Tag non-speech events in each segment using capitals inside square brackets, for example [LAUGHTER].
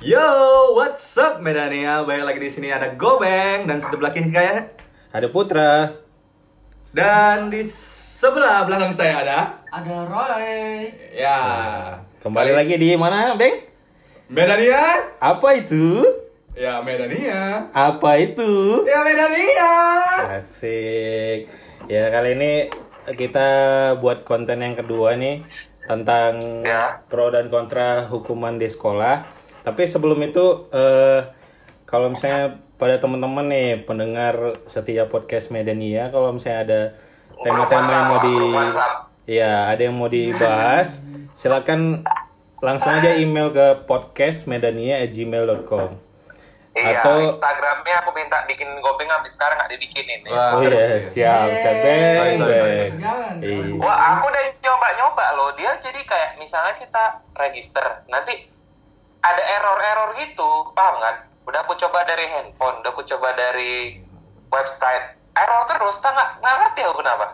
Yo, what's up Medania? Balik lagi di sini ada Gobeng dan sebelah kiri kayak Ada Putra. dan di sebelah belakang saya ada Ada Roy. ya Kembali lagi di mana, Beng? Medania. Apa itu? Ya Medania. Apa itu? Ya Medania. Asik. Ya kali ini kita buat konten yang kedua nih tentang Ya. pro dan kontra hukuman di sekolah. Tapi sebelum itu eh kalau misalnya pada teman-teman nih pendengar setiap podcast Medania kalau misalnya ada tema-tema yang mau di ya ada yang mau dibahas silakan langsung aja email ke podcastmedania@gmail.com Iya, atau Instagramnya aku minta bikin gopeng sampai sekarang nggak dibikinin nih. Wah, Oh iya, siap, siap, Eh, beng. Jangan. Iya. Wah, aku udah nyoba-nyoba loh. Dia jadi kayak misalnya kita register, nanti ada error-error gitu, paham kan? Udah aku coba dari handphone, udah aku coba dari website, error terus, tak nggak ngerti aku kenapa.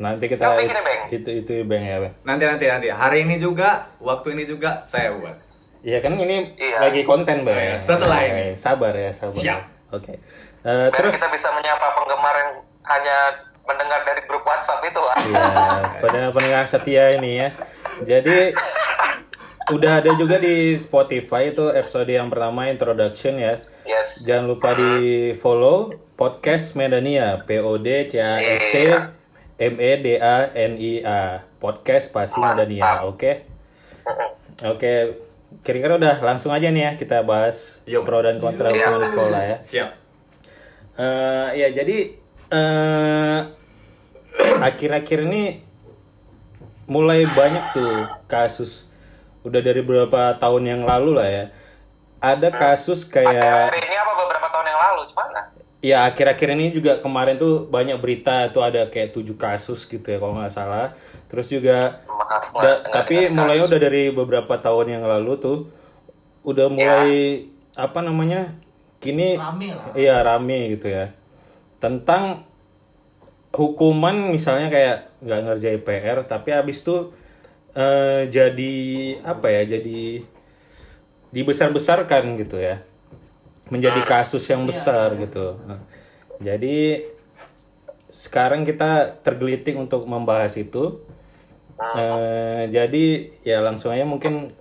Nanti kita bikin ya, Beng? itu itu beng ya beng. Nanti nanti nanti. Hari ini juga, waktu ini juga saya buat. Iya kan ini Iya. lagi konten beng. Oh, iya, setelah Oke, ini. Sabar ya sabar. Siap. Oke. Eh, Biar terus kita bisa menyapa penggemar yang hanya mendengar dari grup WhatsApp itu ah. ya pada pendengar setia ini ya. Jadi [LAUGHS] udah ada juga di Spotify itu episode yang pertama introduction ya. Yes. Jangan lupa di follow podcast Medania P O D C A S T M E D A N I A podcast pasti Medania oke oke kira-kira udah langsung aja nih ya kita bahas Yuk. pro dan kontra Iya. hukuman di sekolah ya Siap. Eh, ya jadi eh [CLEARS THROAT] akhir-akhir ini mulai banyak tuh kasus udah dari beberapa tahun yang lalu lah ya ada kasus kayak Hari ini apa beberapa tahun yang lalu, gimana? Ya akhir-akhir ini juga kemarin tuh banyak berita tuh ada kayak tujuh kasus gitu ya kalau nggak salah. Terus juga Maaf, da- tapi mulai kasus. udah dari beberapa tahun yang lalu tuh udah mulai apa namanya kini Rame lah. iya rame gitu ya tentang hukuman misalnya kayak nggak ngerjain PR tapi habis tuh eh, jadi apa ya jadi dibesar-besarkan gitu ya. Menjadi kasus yang besar gitu. Nah, jadi sekarang kita tergelitik untuk membahas itu. Eh, jadi ya langsung aja mungkin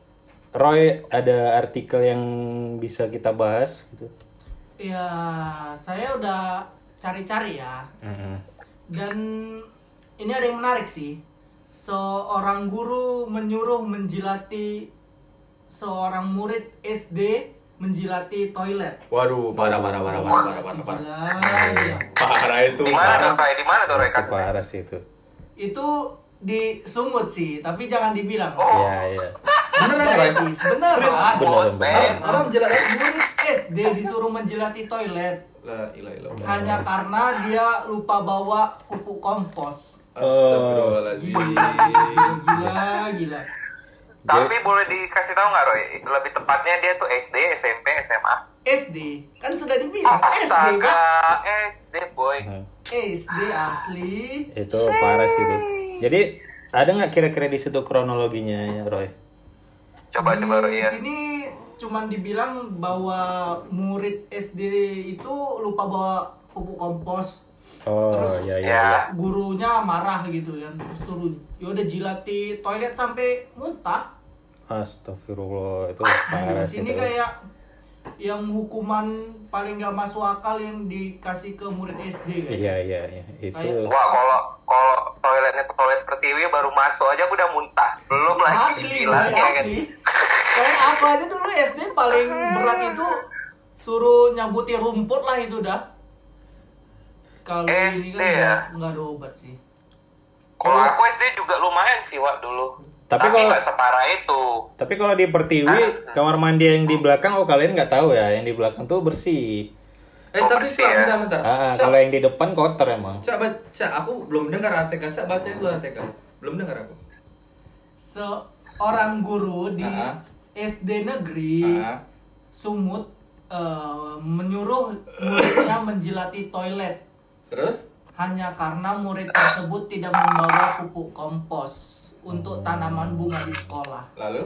Roy ada artikel yang bisa kita bahas gitu. Ya, saya udah cari-cari ya. Dan ini ada yang menarik sih. Seorang guru menyuruh menjilati seorang murid SD menjilati toilet. Waduh, parah parah parah parah parah parah. parah. Gila. Parah itu. Di mana tuh, Parah. Roy? Di mana tuh, kasusnya? parah sih itu Itu di sumut sih, tapi jangan dibilang. Oh. Iya iya Beneran, Roy? Etis, beneran. beneran Men. beneran Orang menjelaskan. Murid SD disuruh menjilati toilet La ilah ilah. hanya karena dia lupa bawa pupuk kompos. Astagfirullahaladzim. Gila, gila. Tapi boleh dikasih tahu nggak, Roy? Lebih tepatnya dia tuh SD, SMP, SMA. SD kan sudah dibilang SD Astaga, kan SD boy. SD asli itu parah sih itu jadi ada nggak kira-kira di situ kronologinya ya Roy Coba di coba Roy ya. sini cuman dibilang bahwa murid SD itu lupa bawa pupuk kompos oh Terus, ya ya, Ya. ya. gurunya marah gitu kan terus suruh yaudah jilati toilet sampai muntah Astagfirullah itu Nah, parah di sih sini itu. kayak yang hukuman paling gak masuk akal yang dikasih ke murid SD kan iya iya iya itu Kayak- Wah kalau kalau toiletnya toilet pertiwi baru masuk aja udah muntah. Belum lagi asli gila ya kan. asli kayak aku aja dulu SD paling berat itu suruh nyabuti rumput lah itu dah kalau ini SD kan ya? nggak ada obat sih Kalau aku SD juga lumayan sih Wak dulu. Tapi Tapi kalau- nggak separah itu. tapi kalau di Pertiwi kamar mandi yang di belakang oh kalian nggak tahu ya yang di belakang tuh bersih Eh Oh, tapi bersih Cak, ya? bentar bentar. ah, Cak, kalau yang di depan kotor emang Cak, baca, aku belum dengar artikel. Cak baca dulu artikel. Belum dengar aku. seorang guru di Ah. SD negeri Ah. Sumut eh, menyuruh muridnya menjilati toilet Terus? hanya karena murid tersebut tidak membawa pupuk kompos untuk tanaman bunga di sekolah. Lalu?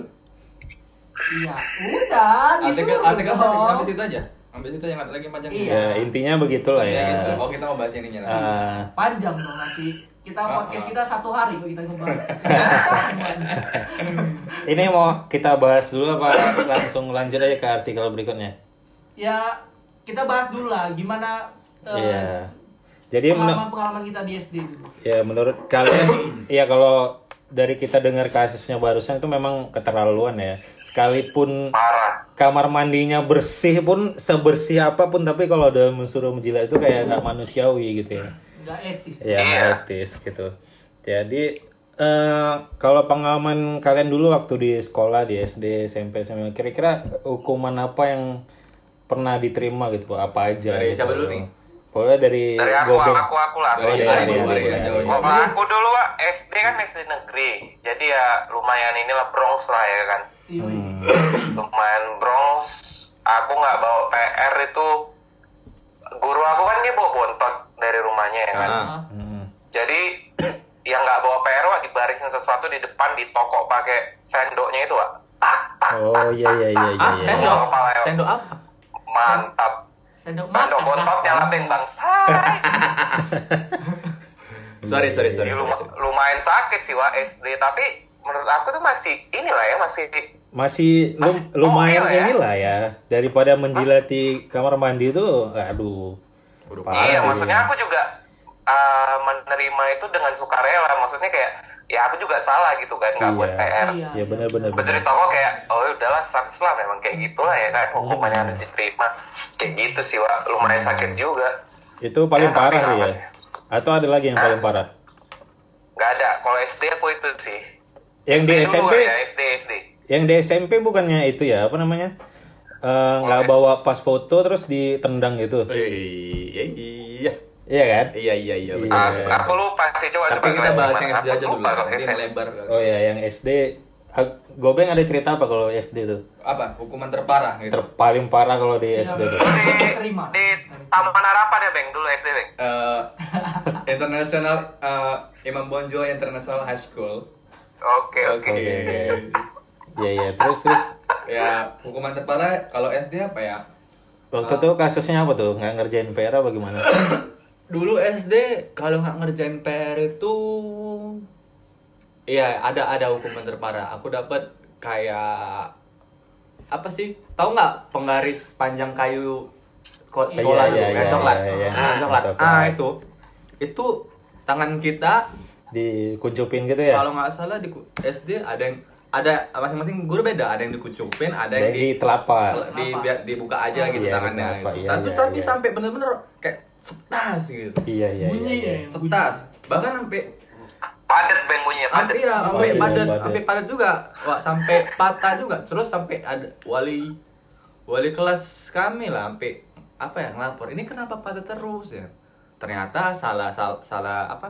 Iya, udah Artikel disuruh artikel dong. sampai situ aja. Sampai situ yang ada lagi panjang. Iya. Ya, intinya begitulah Ya, ya. gitu. Oh, kita mau bahas ininya nanti. Ah, Panjang dong nanti. Kita Ah, podcast ah. kita satu hari kok kita ngebahas. [LAUGHS] ini mau kita bahas dulu apa langsung lanjut aja ke artikel berikutnya? ya, kita bahas dulu lah gimana eh, Iya. Jadi menur- pengalaman-pengalaman kita di SD dulu. ya menurut kalian [COUGHS] ya kalau dari kita dengar kasusnya barusan itu memang keterlaluan ya. Sekalipun Parah. kamar mandinya bersih pun sebersih apa pun tapi kalau udah mensuruh menjilat itu kayak nggak manusiawi gitu ya. Nggak etis. ya nggak etis gitu jadi eh kalau pengalaman kalian dulu waktu di sekolah di SD SMP SMA kira-kira hukuman apa yang pernah diterima gitu apa aja Dari gitu. siapa dulu nih? Boleh dari, Dari aku, Gobeng. aku, aku lah. Dari Oh, iya, Ari iya, dulu, Ari iya, yang iya. jauh. Kalau aku dulu Wak, SD kan SD negeri. Jadi ya lumayan inilah Bronx lah ya kan. Iya, Hmm. Lumayan Bronx. Aku nggak bawa PR itu. Guru aku kan dia bawa bontot dari rumahnya ya kan. Ah. Hmm. Jadi [CLEARS THROAT] yang nggak bawa PR Wak dibarisin sesuatu di depan di toko pakai sendoknya itu Wak. oh iya iya iya iya, iya. sendok. Kepala. Sendok apa? Mantap. Sendok Sendok makan bontot lah. nyalatin bang. [LAUGHS] Sorry, sorry, sorry. Ya, luma- lumayan sakit sih Wak SD. Tapi menurut aku tuh masih inilah ya masih masih lum- Masih lumayan oke lah ya. inilah ya daripada menjilati kamar mandi itu aduh iya, sih. maksudnya aku juga uh, menerima itu dengan sukarela. Maksudnya kayak ya aku juga salah gitu kan, nggak Iya. buat PR. Iya. ya benar benar Pas dari toko kayak, oh ya udahlah saks lah memang kayak gitulah ya kan hukumannya harus diterima. Kayak gitu sih, Wak. Lumayan sakit juga. itu paling Ya, parah ya sih. atau ada lagi yang paling parah Nggak ada. Kalau SD aku itu sih. Yang di SD SMP? dulu ya, SD SD. Yang di SMP bukannya itu ya apa namanya? Eh, nggak Oke. bawa pas foto terus ditendang gitu. Iya, iya. Iya kan? Iya, iya, iya. betul. Iya. Aku lupa sih coba Tapi coba kita bahas yang SD aja dulu. Nanti SMP. melebar. Oh ya, yang SD Gobeng ada cerita apa kalau SD tuh? Apa? Hukuman terparah gitu. Ter paling parah kalau di Iya. SD tuh. Di, di Taman Harapan ya, Bang, dulu SD, Bang. Eh, International eh, Imam Bonjol International High School. Oke, oke. Oke. Iya iya terus terus Ya, hukuman terparah kalau SD apa ya? waktu itu kasusnya apa tuh? Nggak ngerjain PR apa gimana? [COUGHS] Dulu SD kalau nggak ngerjain PR itu Iya, ada ada hukuman terparah. Aku dapat kayak apa sih? Tahu nggak penggaris panjang kayu ko- Iya, sekolah iya, iya, coklat. iya, iya. Ah, coklat. Ah, itu. Itu tangan kita Dikuncupin gitu ya? kalau nggak salah di SD ada yang ada masing-masing guru beda, ada yang dikucupin, ada yang yang di telapak. di, dibuka aja gitu Iya, di tangannya gitu. iya, tapi iya, tapi iya. sampai bener-bener kayak cetas gitu. Iya iya. Bunyi iya, ya. iya. Cetas. Bahkan sampai Padat, Bang, bunyinya padat. Sampai ya, sampai iya, padat, sampai padat juga. Wah, sampai patah juga. Terus sampai ada wali wali kelas kami lah sampai apa ya ngelapor. Ini kenapa patah terus ya? Ternyata salah salah, salah apa?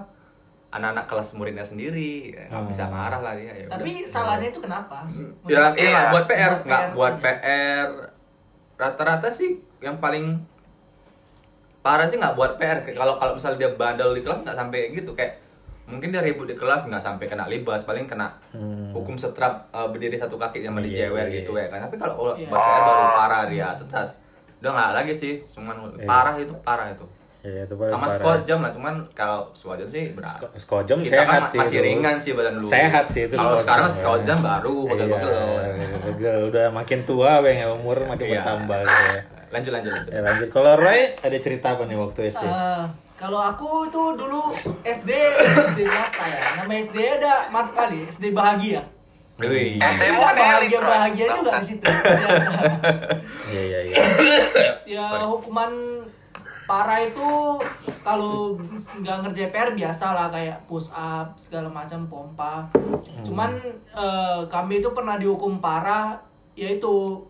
Anak-anak kelas muridnya sendiri. Ya, nggak Hmm. bisa marah lah dia. Ya, Tapi udah. salahnya itu kenapa? Ya, iya, Iya. buat PR, Buat nggak buat. PR. Rata-rata sih yang paling parah sih nggak buat PR. Kalau kalau misalnya dia bandel di kelas nggak sampai gitu kayak mungkin dia ribut di kelas nggak sampai kena libas, paling kena Hmm. hukum setrap uh, berdiri satu kaki sama Iya, dijewer iya, gitu iya. ya kan. Tapi kalau buat Iya. PR baru parah dia setas. Udah nggak lagi sih, cuman Iya. parah itu parah itu. Iya itu paling Sama parah. squad jam lah, cuman kalau squad jam sih berat. Sko- squad jam Kita sehat kan sih masih itu. ringan sih badan lu. Sehat sih itu Kalau sekarang jam, squad ya. jam baru. Iya, pegel. Udah makin tua bang ya umur makin Iya. bertambah gitu ya. Lanjut lanjut lanjut. Ya lanjut. Kalau Roy ada cerita apa nih waktu SD? Eh, kalau aku itu dulu SD SD swasta ya. Nama SD ada mat kali SD bahagia. Wih. SD bahagia bahagia juga di situ. Ya, Iya iya iya. ya hukuman parah itu kalau nggak ngerjain PR biasa lah kayak push up segala macam pompa. Cuman eh, kami itu pernah dihukum parah yaitu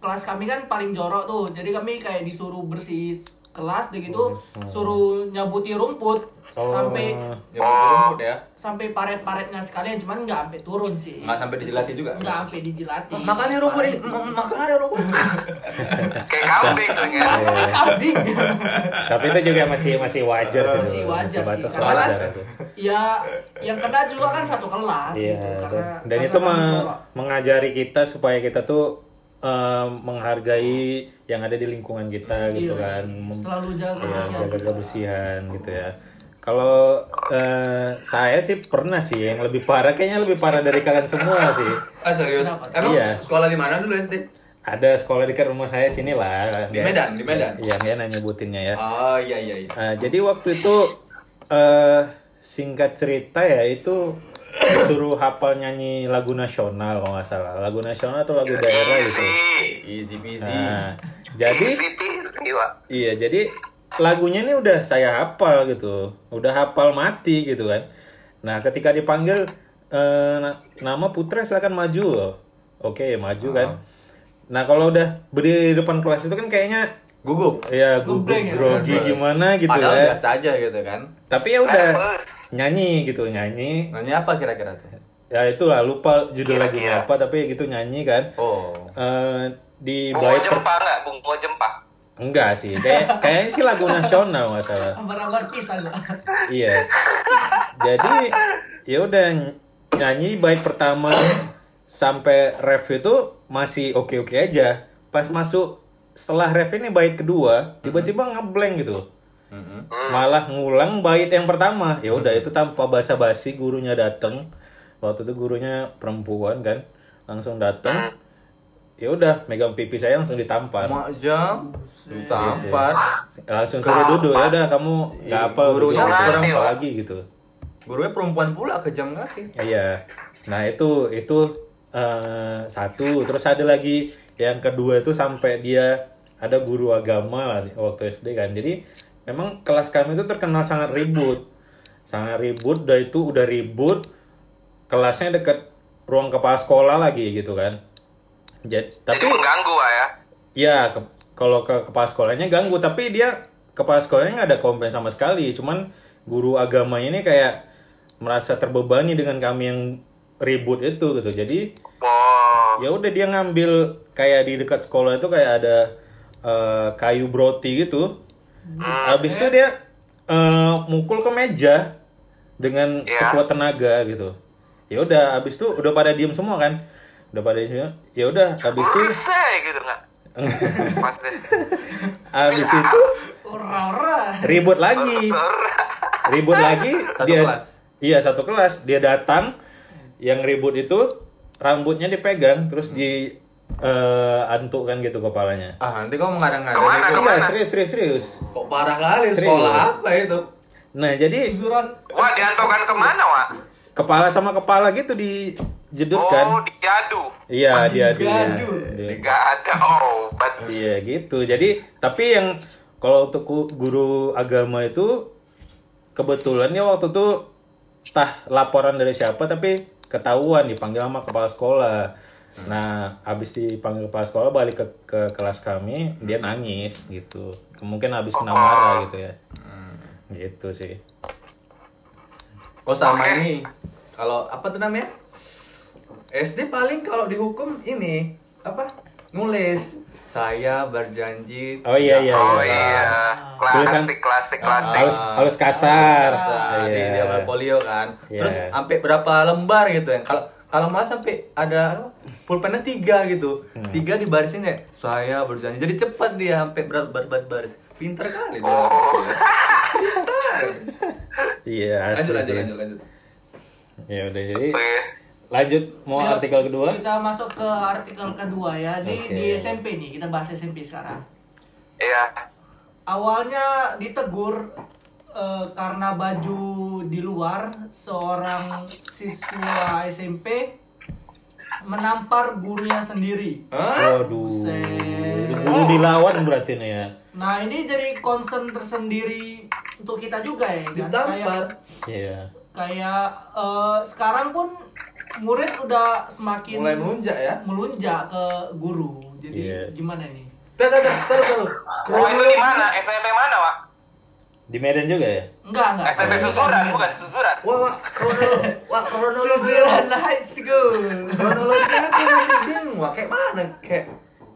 kelas kami kan paling jorok tuh. Jadi kami kayak disuruh bersih kelas deh gitu suruh nyabuti rumput Oh. sampai Ya rumput ya. sampai paret-paretnya sekalian cuman nggak sampai turun sih Nggak sampai dijilati juga. nggak sampai dijilati Makanya rumput makanya rumput. [LAUGHS] Kayak kambing tuh ya. kambing Tapi itu juga masih masih wajar sih. Masih wajar sih, karena wajar kan- itu. ya yang kena juga kan satu kelas Iya. gitu karena Dan karena itu kan mengajari kita supaya kita tuh eh, menghargai yang ada di lingkungan kita gitu Iya. kan. Selalu jaga Iya, kebersihan jaga kebersihan gitu ya. Kalau eh, saya sih pernah sih yang lebih parah, kayaknya lebih parah dari kalian semua sih. Ah serius? Kenapa? Emang Iya. sekolah di mana dulu SD? Ada sekolah dekat rumah saya sini lah. Di Medan, di Medan. Iya, dia nanya nyebutinnya ya. Oh iya iya iya. Nah, jadi waktu itu eh singkat cerita ya itu disuruh hafal nyanyi lagu nasional kalau nggak salah. Lagu nasional atau lagu daerah gitu. Easy peasy. Nah, jadi Easy peasy, Pak. Iya, jadi lagunya ini udah saya hafal gitu. Udah hafal mati gitu kan. Nah, ketika dipanggil eh, na- nama Putra silakan maju. Oke, maju kan. Nah, kalau udah berdiri di depan kelas itu kan kayaknya Gugup. ya gugup ya? grogi Nervous. gimana gitu Padahal ya. biasa aja gitu kan. Tapi ya udah nyanyi gitu, nyanyi. Nanya apa kira-kira tuh? Ya itulah lupa judul lagunya apa tapi gitu nyanyi kan. Oh. Eh di Bungo baik per- jempa nggak? Bungo jempa. enggak sih. Kayak kayaknya sih lagu nasional nggak salah. Iya. Jadi ya udah nyanyi bait pertama sampai ref itu masih oke-oke aja. Pas masuk setelah ref ini bait kedua, tiba-tiba ngeblank gitu. Malah ngulang bait yang pertama. Ya udah itu tanpa basa-basi gurunya datang. Waktu itu gurunya perempuan kan, langsung datang. Ya udah megang pipi saya langsung ditampar. Mak jam tampar. Langsung suruh duduk ya udah kamu nggak apa Gurunya kurang Pak. lagi gitu. Gurunya perempuan pula kejam kaki. Iya. Nah itu itu eh, satu. Terus ada lagi yang kedua itu sampai dia ada guru agama lah waktu SD kan. Jadi memang kelas kami itu terkenal sangat ribut, sangat ribut. Dan itu udah ribut. Kelasnya deket ruang kepala sekolah lagi gitu kan. Jadi, Jadi tapi mengganggu, Pak ya. ya ke- kalau ke kepala sekolahnya ganggu. Tapi dia kepala sekolahnya nggak ada komplain sama sekali. Cuman guru agama ini kayak merasa terbebani dengan kami yang ribut itu gitu. Jadi Wow. ya udah dia ngambil kayak di dekat sekolah itu kayak ada eh, kayu broti gitu. Habis itu dia eh, mukul ke meja dengan Iya. sekuat tenaga gitu. Ya udah habis itu udah pada diem semua kan. Udah pada diem semua. Ya udah habis itu gitu nggak? [LAUGHS] Habis itu ribut lagi. Ribut lagi Satu dia kelas? Iya, satu kelas. Dia datang yang ribut itu rambutnya dipegang terus di eh, antukkan gitu kepalanya. Ah nanti kau mengadang-adang. Ke mana, itu. ke mana? Iya, serius, serius, serius. Kok parah kali Serius. sekolah apa itu? Nah, jadi susuran Wah, diantongkan ke mana, Wak? kepala sama kepala gitu dijedutkan. Oh, diadu. Iya, dia dia. Diadu. dia. Nggak ada obat. Iya, gitu. Jadi, tapi yang kalau untuk guru agama itu kebetulan ya waktu itu tah laporan dari siapa tapi ketahuan dipanggil sama kepala sekolah. Nah, habis dipanggil kepala sekolah balik ke, ke kelas kami, dia nangis gitu. Mungkin habis kena marah gitu ya. Gitu sih. Oh sama ini. Kalau apa tuh namanya? SD paling kalau dihukum ini apa? Nulis. Saya berjanji. Oh iya iya. Oh iya. iya. Tulisan- Klasik, klasik, Ah, klasik. Halus halus kasar. Nah, di Iya. dia polio kan. Iya. Terus sampai berapa lembar gitu ya? Kalau kalau malah sampai ada apa? pulpennya tiga gitu, Hmm. tiga di barisin ya. Saya berjanji. Jadi cepat dia sampai ber ber ber- baris. Pinter kali dia. Oh. Pinter. Iya, Lanjut lanjut lanjut lanjut. Ya udah jadi. Lanjut mau Yuk, artikel kedua. kita masuk ke artikel kedua ya di Oke. di SMP nih kita bahas SMP sekarang Iya. awalnya ditegur eh, karena baju di luar seorang siswa SMP menampar gurunya sendiri. Hah? Waduh. Buset. Guru dilawan berarti nih ya. Nah ini jadi concern tersendiri untuk kita juga ya. kan? Ditampar. Kayak, Iya. kayak eh, sekarang pun murid udah semakin Mulai melunjak ya. melunjak ke guru. Jadi Iya. gimana nih? Taruh, taruh, taruh, taruh. Oh itu di mana? SMP mana, Wak? Di Medan juga ya? Enggak, enggak. SMP Susuran, bukan Susuran. Wah, wah, kronologi, wah, kronologi. Susuran High School. Kronologinya aku masih bingung, wah, kayak mana? Kayak,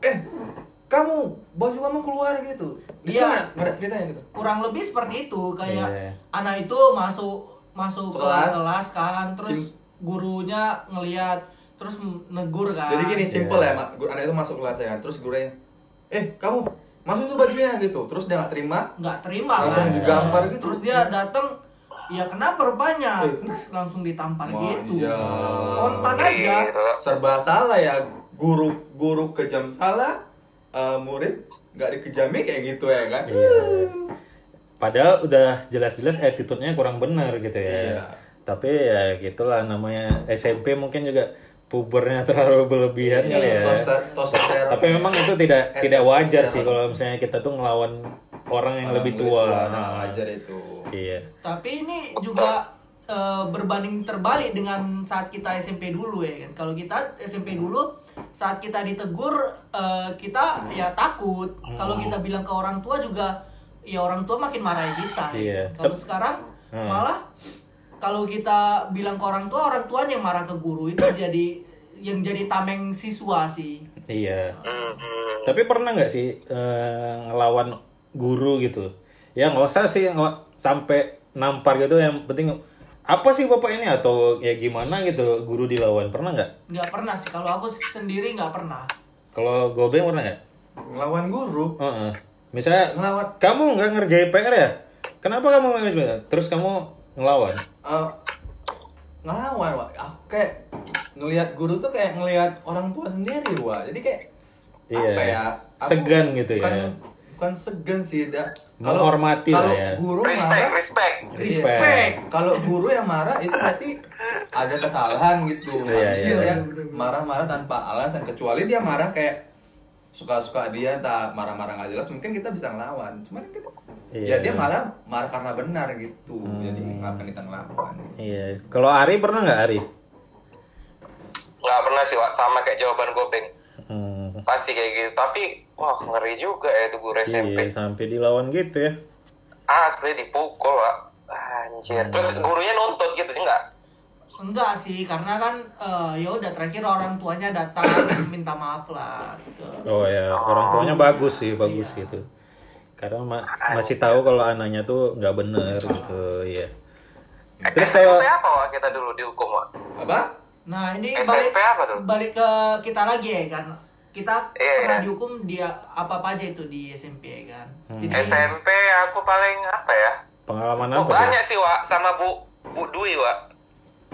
eh, kamu, baju kamu keluar gitu. Iya. ada- ceritanya gitu. Kurang lebih seperti itu, kayak Iya. anak itu masuk masuk ke Kelas. kelas, kan, terus Sim- gurunya ngelihat terus negur kan. Jadi gini, simple Iya. ya, Mak. Anak itu masuk kelas ya kan. Terus gurunya, eh, kamu, masuk tuh bajunya gitu. Terus dia nggak terima, nggak terima Langsung kan. digampar gitu. Terus dia datang ya kenapa rupanya Eh, terus langsung ditampar Wah, gitu iya. spontan aja serba salah ya. Guru guru kejam salah, eh, murid nggak dikejami kayak gitu ya kan. Iya. Padahal udah jelas-jelas attitude-nya kurang benar gitu ya. Iya. Tapi ya gitulah namanya SMP mungkin juga pubernya terlalu berlebihan kali ya. Toster- toster- Tapi memang itu tidak Eh, tidak wajar sih kalau misalnya kita tuh ngelawan orang yang Orang lebih tua. nah, wajar itu. Iya. tapi ini juga eh, berbanding terbalik dengan saat kita SMP dulu ya kan kalau kita SMP dulu saat kita ditegur eh, kita ya takut kalau kita bilang ke orang tua juga ya orang tua makin marahin kita ya Iya. kalau sekarang Hmm. malah kalau kita bilang ke orang tua orang tuanya yang marah ke guru itu [COUGHS] jadi yang jadi tameng siswa sih Iya. Hmm, hmm. Tapi pernah nggak sih eh, ngelawan guru gitu? Ya nggak usah sih nggak sampai nampar gitu. Yang penting apa sih bapak ini atau ya gimana gitu guru dilawan pernah nggak? nggak pernah sih kalau aku sendiri nggak pernah Kalau gobeng pernah nggak? Ngelawan guru, Heeh. Misalnya ngelawan kamu nggak ngerjain PR ya? Kenapa kamu nggak ngerjain? Terus kamu ngelawan? eh, ngelawan, Wak. Aku kayak ngelihat guru tuh kayak ngelihat orang tua sendiri, Wak. Jadi kayak Iya. apa ya? aku Segan gitu ya. bukan, Bukan segan sih, dak. Lah kalau ya. guru Respect, marah, respect. Respect. Respect. kalau guru yang marah itu berarti ada kesalahan gitu. Iya, iya, adil iya. ya. Marah-marah tanpa alasan kecuali dia marah kayak suka-suka dia tak marah-marah nggak jelas mungkin kita bisa ngelawan cuman kita Iya. ya dia marah marah karena benar gitu Hmm. jadi ngapain kita ngelawan Iya. Kalau Ari pernah nggak Ari? Nggak pernah sih, Wak. Sama kayak jawaban Gobeng. Hmm. Pasti kayak gitu. Tapi, wah ngeri juga ya itu guru SMP. Iya, sampai dilawan gitu ya. Asli dipukul, Wak. Anjir. Terus gurunya nuntut gitu, enggak? Enggak sih, karena kan eh, ya udah terakhir orang tuanya datang [COUGHS] minta maaf lah. Gitu. Oh ya, orang tuanya bagus sih, bagus gitu. Karena ma- masih tahu kalau anaknya tuh nggak bener gitu, iya. Terus kalau SMP apa, Wak, kita dulu dihukum, Wak? apa Nah ini SMP balik apa balik ke kita lagi ya kan. Kita Iya, pernah iya. dihukum dia apa apa aja itu di SMP ya kan. Hmm. Jadi SMP aku paling apa ya? pengalaman Oh, apa banyak sih, Wak. Sama Bu Bu Dwi, Wak.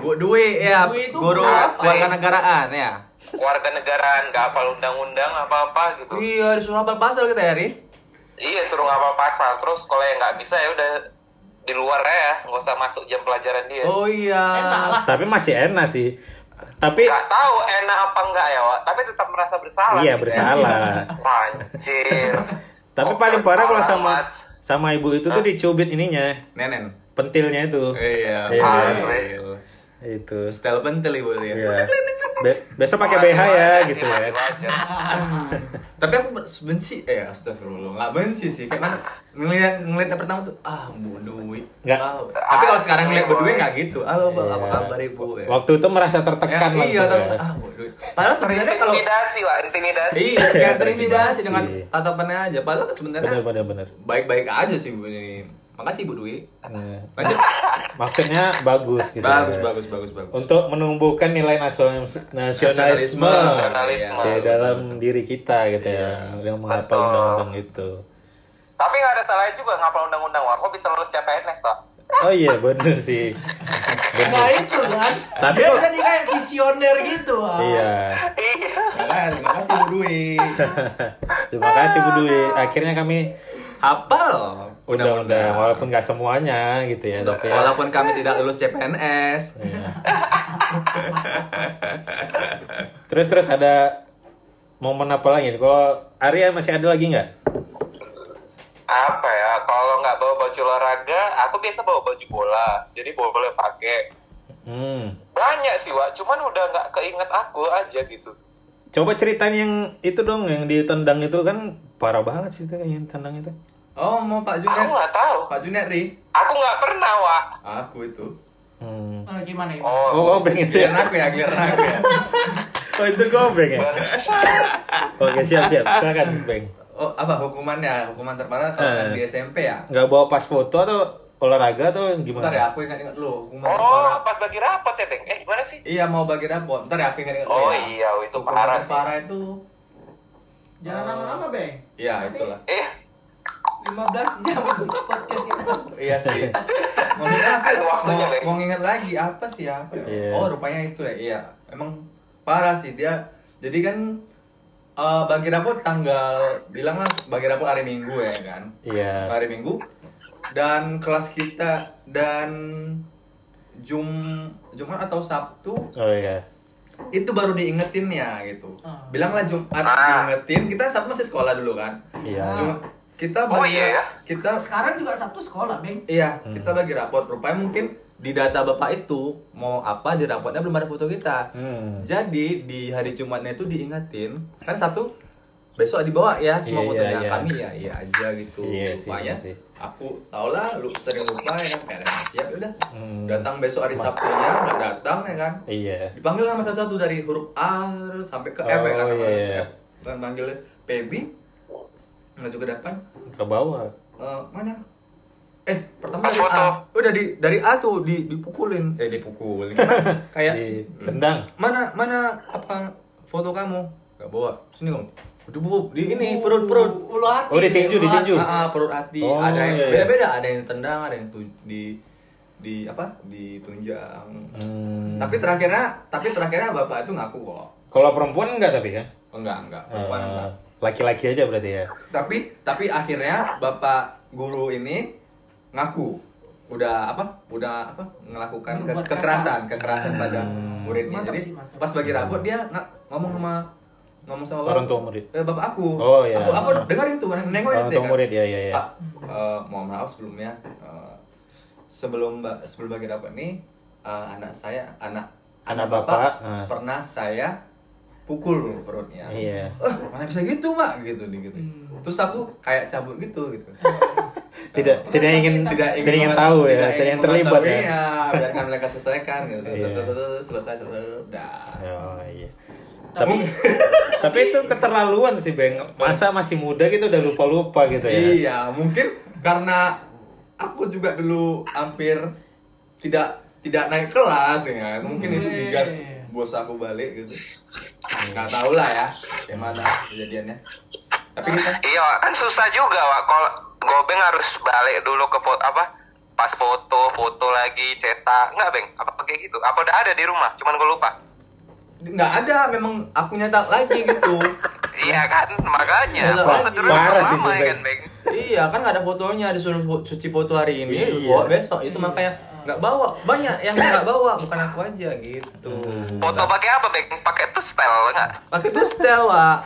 Bu Dwi ya Dwi itu guru asli. kewarganegaraan ya Warga negaraan, nggak hafal undang-undang apa-apa gitu. iya disuruh hafal pasal kita ya Ri Iya, suruh ngapal pasal. Terus kalau yang nggak bisa ya udah di luar ya, nggak usah masuk jam pelajaran dia. oh iya enak lah. Tapi masih enak sih. Tapi Nggak tahu enak apa enggak ya, Wak. Tapi tetap merasa bersalah. iya gitu ya. bersalah. Anjir. Tapi Oh, paling parah kalau sama Mas. sama ibu itu tuh dicubit ininya, nenen pentilnya itu. iya Iya. Itu. style pentil ibu ya Iya. Be- besok pakai BH ya wajar gitu ya. tapi aku benci eh astagfirullah nggak benci sih kayak mana ngeliat ngeliat yang pertama tuh ah bu Dwi Nggak. Ah, tapi kalau sekarang ngeliat Boy. nggak gitu halo Bang, apa Iya. kabar ibu ya Waktu itu merasa tertekan Ya, iya langsung tapi ya. ah bu Dwi padahal sebenarnya kalau Intimidasi, Wak. Intimidasi. iya kayak terintimidasi dengan tatapannya aja padahal sebenarnya baik-baik aja sih bu ini makasih bu Dwi Iya. lanjut [LAUGHS] Maksudnya bagus gitu. bagus ya. bagus bagus bagus Untuk menumbuhkan nilai nasional- nasionalisme, Nasionalisme. di dalam diri kita gitu ya, yang menghafal undang-undang itu. Tapi nggak ada salahnya juga ngapal undang-undang, Wak. Kok bisa lulus CPNS, Wak? Oh iya bener sih. [LAUGHS] Nah itu kan. Tapi dia kan kayak visioner gitu. ah. Iya. Iya. Ya kan, terima kasih bu Dwi [LAUGHS] Terima kasih Bu Dwi. Akhirnya kami hafal undang-undang walaupun nggak semuanya gitu ya, tapi ya. walaupun kami tidak lulus CPNS Iya. terus terus ada momen apa lagi? Kalau Arya masih ada lagi nggak? Apa ya? Kalau nggak bawa baju olahraga, aku biasa bawa baju bola. Jadi boleh pakai. Hmm. Banyak sih, Wak. Cuman udah nggak keinget aku aja gitu. Coba ceritain yang itu dong yang ditendang itu kan parah banget sih itu yang tendang itu. Oh, mau Pak Aku Junet. nggak tahu. Pak Junet Ri. Aku nggak pernah, Wak. Aku itu. Hmm. Eh, gimana ya? Oh, Oh, gobeng itu ya. Giliran aku ya, giliran aku ya. [LAUGHS] Oh, itu gobeng ya. [LAUGHS] Oke, siap siap. Silakan, Beng. Oh, apa hukumannya? Hukuman terparah kalau Eh. di SMP ya? Nggak bawa pas foto atau olahraga atau Bentar ya, gimana? aku ingat-ingat dulu. Hukuman oh, terparah. pas bagi rapot ya, Beng? Eh, gimana sih? Iya, mau bagi rapot. Bentar ya, aku ingat-ingat dulu Oh, ya. iya, itu Hukuman parah sih. terparah itu Jangan lama-lama, Bang. Iya, itulah. Eh, 15 jam untuk podcast kita. Iya sih. Maksudnya Ada waktunya, mau, mau nginget lagi apa sih apa ya? Iya. Oh rupanya itu ya. Iya. Emang parah sih dia. Jadi kan eh, bagi rapot tanggal bilang lah bagi rapot hari Minggu ya kan. Iya. Hari Minggu dan kelas kita dan Jum Jumat atau Sabtu Oh iya. itu baru diingetin ya gitu. Ah. Bilanglah Jumat Ah. diingetin. Kita Sabtu masih sekolah dulu kan. Iya. Jumat kita Oh, bagi iya ya? kita Sekarang juga Sabtu sekolah, Bang. Iya, kita bagi raport. Rupanya mungkin di data bapak itu mau apa di rapotnya belum ada foto kita. Hmm. Jadi di hari Jumatnya itu diingetin kan satu besok dibawa ya semua Iya, fotonya iya, iya. kami ya iya aja gitu. Iya sih, Rupanya iya sih. aku tau lah lu sering lupa ya kan kayak ada siap udah. Hmm. Datang besok hari Sabtunya nggak datang ya kan. Iya. Dipanggil sama satu-satu dari huruf A sampai ke F ya kan. Oh. Kan manggil Pebi maju ke depan Ke bawah. Eh, mana? Eh, pertama Pas dari foto. A. Udah di dari A tuh di dipukulin. Eh, dipukulin. [LAUGHS] Kayak Tendang. mana mana apa foto kamu? Gak bawa. Sini kamu. Udah bu, di ini perut perut. Ulu hati. Oh, ditinju, ditinju. Ah, ah, perut hati. Oh, ada yang iya, iya. beda-beda, ada yang tendang, ada yang tu- di di apa? ditunjang. Hmm. Tapi terakhirnya tapi terakhirnya bapak itu ngaku kok. Kalau perempuan enggak tapi kan? Enggak, enggak. Perempuan Eh, enggak. Laki-laki aja berarti ya. tapi tapi akhirnya bapak guru ini ngaku udah apa udah apa melakukan ke- kekerasan kekerasan pada Hmm. muridnya Mantap jadi sih, mantap. pas bagi rapot dia nggak ngomong sama ngomong sama Orang tua murid. eh, bapak aku Oh, iya. aku aku dengerin tuh nengokin Orang tua murid, iya, iya, iya. Pak, eh, mohon maaf sebelumnya eh, sebelum ba- sebelum bagi rapot ini eh, anak saya anak Anak bapak, eh. pernah saya pukul perutnya Iya. eh mana bisa gitu mak gitu nih gitu Hmm. terus aku kayak cabut gitu gitu [LAUGHS] [LAUGHS] Tidak Terus tidak ingin tidak tidak ingin tahu ya, tidak tidak ingin yang terlibat ya. mengetahuinya, biarkan mereka selesaikan gitu Iya. Tuh, tuh, tuh, tuh, selesai selesai udah Oh iya. Tapi Tapi [LAUGHS] tapi itu keterlaluan sih, Beng. Masa masih muda gitu udah lupa-lupa gitu ya. iya mungkin karena aku juga dulu hampir tidak tidak naik kelas ya mungkin itu digas Weh. Bos aku balik gitu nggak tahu lah ya gimana kejadiannya tapi kita Iya, kan susah juga, Wak. Kalau gobeng harus balik dulu ke foto apa? Pas foto, foto lagi, cetak. Enggak, Beng? Apa kayak gitu? Apa udah ada di rumah? Cuman gue lupa. nggak ada memang aku nyetak lagi gitu Iya kan, makanya. Iya, parah sih kan, Beng. Iya kan nggak ada fotonya disuruh cuci foto hari ini Iya. besok itu makanya nggak bawa. Banyak yang nggak bawa. Bukan aku aja gitu. Foto pakai apa, Beng? Pakai tuh style enggak? pakai tustel pak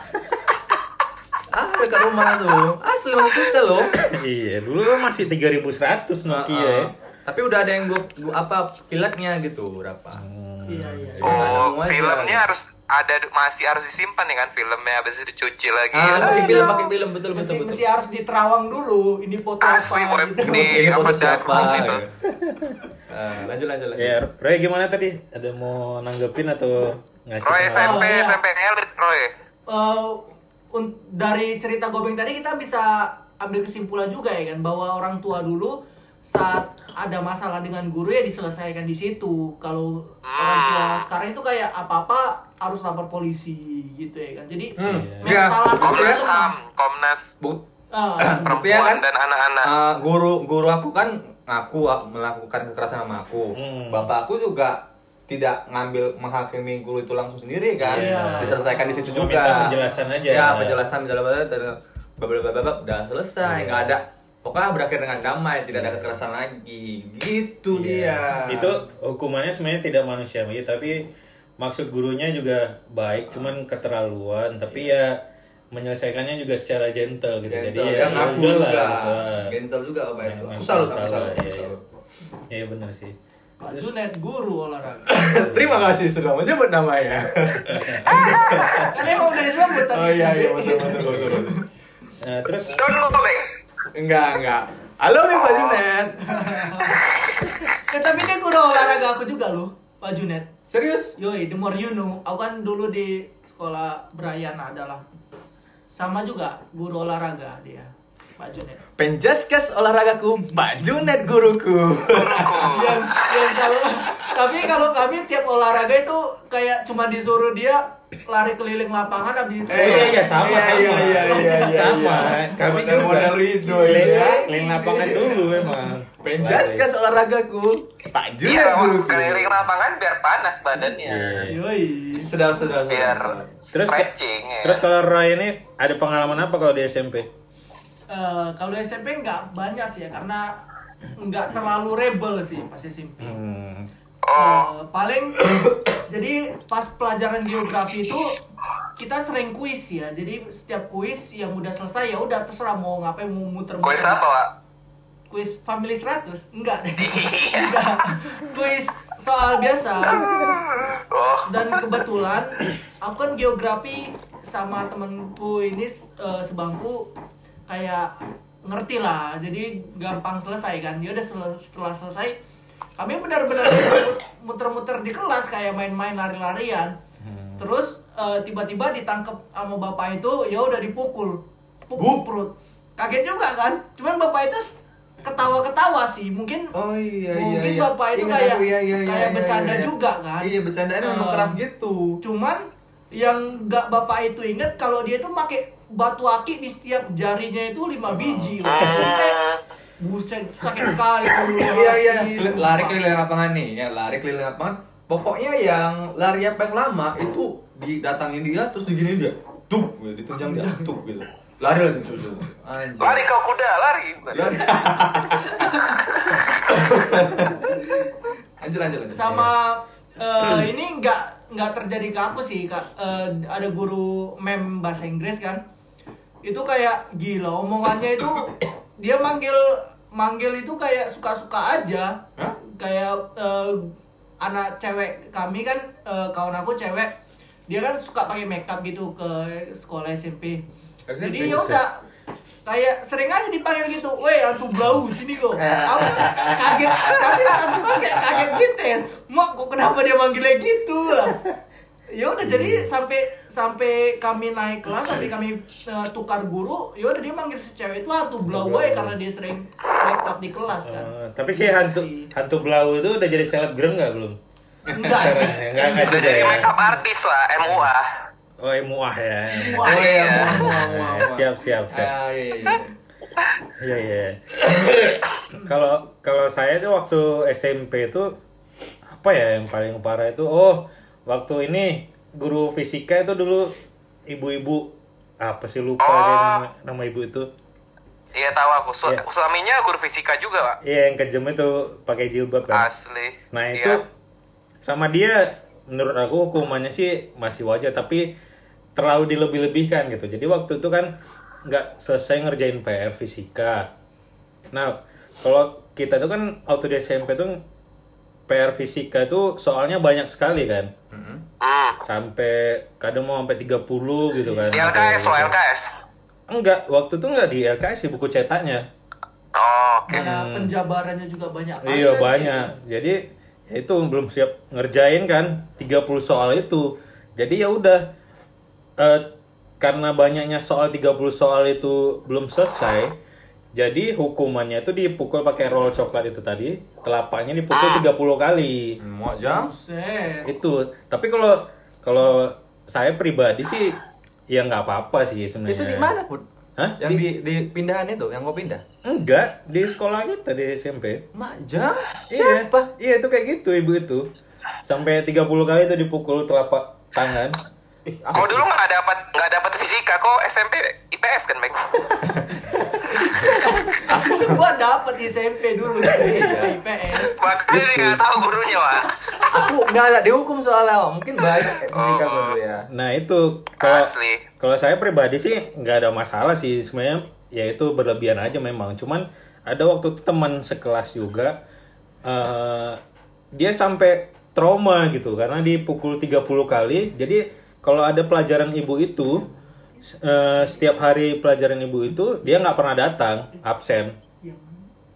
ah dekat rumah tuh asli pakai tustel loh. Iya, dulu masih 3100 Nokia ya. Tapi udah ada yang gua, gua apa kilatnya gitu berapa. Iya iya. Iya, ada Oh, filmnya harus ada masih harus disimpan ya kan filmnya habis itu dicuci lagi. ah pakai film pakai film betul Mesti, betul betul mesti harus diterawang dulu ini foto Asli, apa gitu. Ini Ini apa siapa [LAUGHS] itu? Ah, lanjut lanjut lanjut Ya, Roy gimana tadi? Ada mau nanggepin atau ngasih? Roy? SMP, Oh, iya. SMP elit Roy. Eh, un- dari cerita gobeng tadi kita bisa ambil kesimpulan juga ya kan bahwa orang tua dulu saat ada masalah dengan guru ya diselesaikan di situ. Kalau orang tua Ah. sekarang itu kayak apa-apa harus lapor polisi gitu ya kan. Jadi Hmm, mental iya. anak Komnas itu- HAM, Komnas Bu- Ah, perempuan Iya kan? dan anak-anak. Ah, guru guru aku kan ngaku ah, melakukan kekerasan sama aku. Hmm. Bapak aku juga tidak ngambil menghakimi guru itu langsung sendiri kan. Iya. Diselesaikan di situ juga. minta penjelasan aja. Ya, penjelasan penjelasan udah selesai, Iya. nggak ada pokoknya berakhir dengan damai, tidak ada kekerasan lagi. Gitu dia. Iya. Itu hukumannya sebenarnya tidak manusiawi, tapi maksud gurunya juga baik, cuman keterlaluan. Tapi ya menyelesaikannya juga secara gentle gitu. Jadi Gentle. ya Yang ngaku udahlah, juga. gitu. Gentle juga apa itu. Aku salut, aku salah, salut. iya, iya. salut. Iya benar sih. Pak Junet guru olahraga. [LAUGHS] Terima kasih sudah menyebut namanya. emang [LAUGHS] udah disebut tadi. oh iya iya betul betul betul. betul. Nah, terus Don Beng. Enggak, enggak. Halo nih Pak Junet. Eh, tapi dia guru olahraga aku juga loh, Pak Junet. Serius? Yoi, the more you know. Aku kan dulu di sekolah Brian adalah sama juga guru olahraga dia, Pak Junet. Penjaskes olahragaku, Mbak Junet guruku. [LAUGHS] yang yang kalau tapi kalau kami tiap olahraga itu kayak cuma disuruh dia lari keliling lapangan habis itu iya, iya, sama, Iya, sama. iya, iya, iya, iya, Sama, iya. kami Model- juga. model Rido ya. keliling lapangan dulu memang. Penjaskes olahragaku, Pak Junet Iya, keliling lapangan biar panas badannya. Iya. Yoi. Sedap, sedap, Biar. Terus stretching ya. terus kalau Roy ini ada pengalaman apa kalau di SMP? Eh, kalau SMP nggak banyak sih ya karena nggak terlalu rebel sih pas SMP. Hmm. Eh, paling [COUGHS] jadi pas pelajaran geografi itu kita sering kuis ya. Jadi setiap kuis yang udah selesai ya udah terserah mau ngapain mau muter-muter. Kuis apa, Pak? Kuis Family 100? Enggak. [LAUGHS] Enggak. Kuis soal biasa. Oh, Dan kebetulan aku kan geografi sama temenku ini eh, sebangku kayak ngerti lah. Jadi gampang selesai kan. Ya udah sel- setelah selesai kami benar-benar muter-muter di kelas kayak main-main lari-larian. Terus eh, tiba-tiba ditangkap sama bapak itu ya udah dipukul. Pukul perut. Kaget juga kan? Cuman bapak itu ketawa-ketawa sih. Mungkin Oh iya iya Mungkin iya. bapak itu Ingat kayak- aku, iya, iya, kayak iya, bercanda iya. juga kan? Iya, bercandaannya memang Eh, keras gitu. Cuman yang nggak bapak itu inget kalau dia itu pakai batu aki di setiap jarinya itu lima biji. Jadi kayak, Buset, sakit kali [LAUGHS] Iya iya, lari keliling lapangan nih, ya lari keliling lapangan. Pokoknya yang lari apa yang lama itu didatangin dia terus diginiin dia, tuh, gitu, ditunjang dia, tuh gitu. Lari lagi. Anjir. lari kau kuda, lari. bukan? Lari. [LAUGHS] lanjut lanjut lanjut. sama eh, ini nggak nggak terjadi ke aku sih kak Eh, ada guru mem bahasa Inggris kan itu kayak gila omongannya itu dia manggil manggil itu kayak suka-suka aja Hah? kayak eh, anak cewek kami kan eh, kawan aku cewek dia kan suka pakai makeup gitu ke sekolah SMP SMP, jadi ya udah kayak sering aja dipanggil gitu, weh antu blau sini kok. [LAUGHS] Aku kan kaget, tapi satu kelas kayak kaget gitu ya. Mak kok kenapa dia manggilnya gitu lah. [LAUGHS] Ya udah jadi sampai sampai kami naik kelas, sampai kami eh, tukar guru, ya udah dia manggil si cewek itu hantu blau ya karena dia sering make up di kelas kan. Eh, tapi si hantu Sih. hantu blau itu udah jadi selebgram nggak belum? Enggak sih. Enggak enggak juga jadi ya. makeup artis lah, MUA. Oh, muah ya. Muah. Oh iya, Iya. muah, muah, Eh, siap siap siap. Ah, iya, iya. Iya iya. Kalau kalau saya tuh waktu SMP itu apa ya yang paling parah itu oh waktu ini guru fisika itu dulu ibu-ibu apa sih lupa Oh. deh nama, nama ibu itu. Iya tahu aku. Su- Iya. Suaminya guru fisika juga, Pak. Iya yang kejam itu pakai jilbab kan. Asli. Nah Iya. itu sama dia menurut aku hukumannya sih masih wajar tapi terlalu dilebih-lebihkan gitu. Jadi waktu itu kan nggak selesai ngerjain PR fisika. Nah kalau kita tuh kan waktu di SMP tuh PR fisika itu soalnya banyak sekali kan. Hmm. Sampai kadang mau sampai 30 gitu kan. Di LKS, lo LKS. Enggak, waktu itu enggak di LKS di buku cetaknya. Oh, oke. Mana penjabarannya juga banyak. kali Iya kan. banyak. Jadi ya itu belum siap ngerjain kan 30 soal itu. Jadi ya udah eh, karena banyaknya soal 30 soal itu belum selesai. Jadi hukumannya itu dipukul pakai roll coklat itu tadi, telapaknya dipukul 30 kali. Muak jam. Itu. Tapi kalau kalau saya pribadi sih ya nggak apa-apa sih sebenarnya. Itu di mana, Put? Hah? Yang Di- di, di pindahan itu, yang kau pindah? Enggak, di sekolah kita di SMP. Mak jam? Iya, Siapa? iya itu kayak gitu ibu itu. Sampai 30 kali itu dipukul telapak tangan. Ih, Kau dulu nggak dapat nggak dapat fisika, kok SMP IPS kan, Bang? Aku semua dapat di SMP dulu sih, IPS. Makanya dia nggak tahu gurunya, Pak. Aku nggak ada dihukum soalnya, Wak. mungkin banyak fisika kau dulu ya. Nah itu kalau kalau saya pribadi sih nggak ada masalah sih sebenarnya ya itu berlebihan aja memang. Cuman ada waktu itu teman sekelas juga eh dia sampai trauma gitu karena dipukul 30 kali. Jadi kalau ada pelajaran ibu itu eh, setiap hari pelajaran ibu itu dia nggak pernah datang, absen.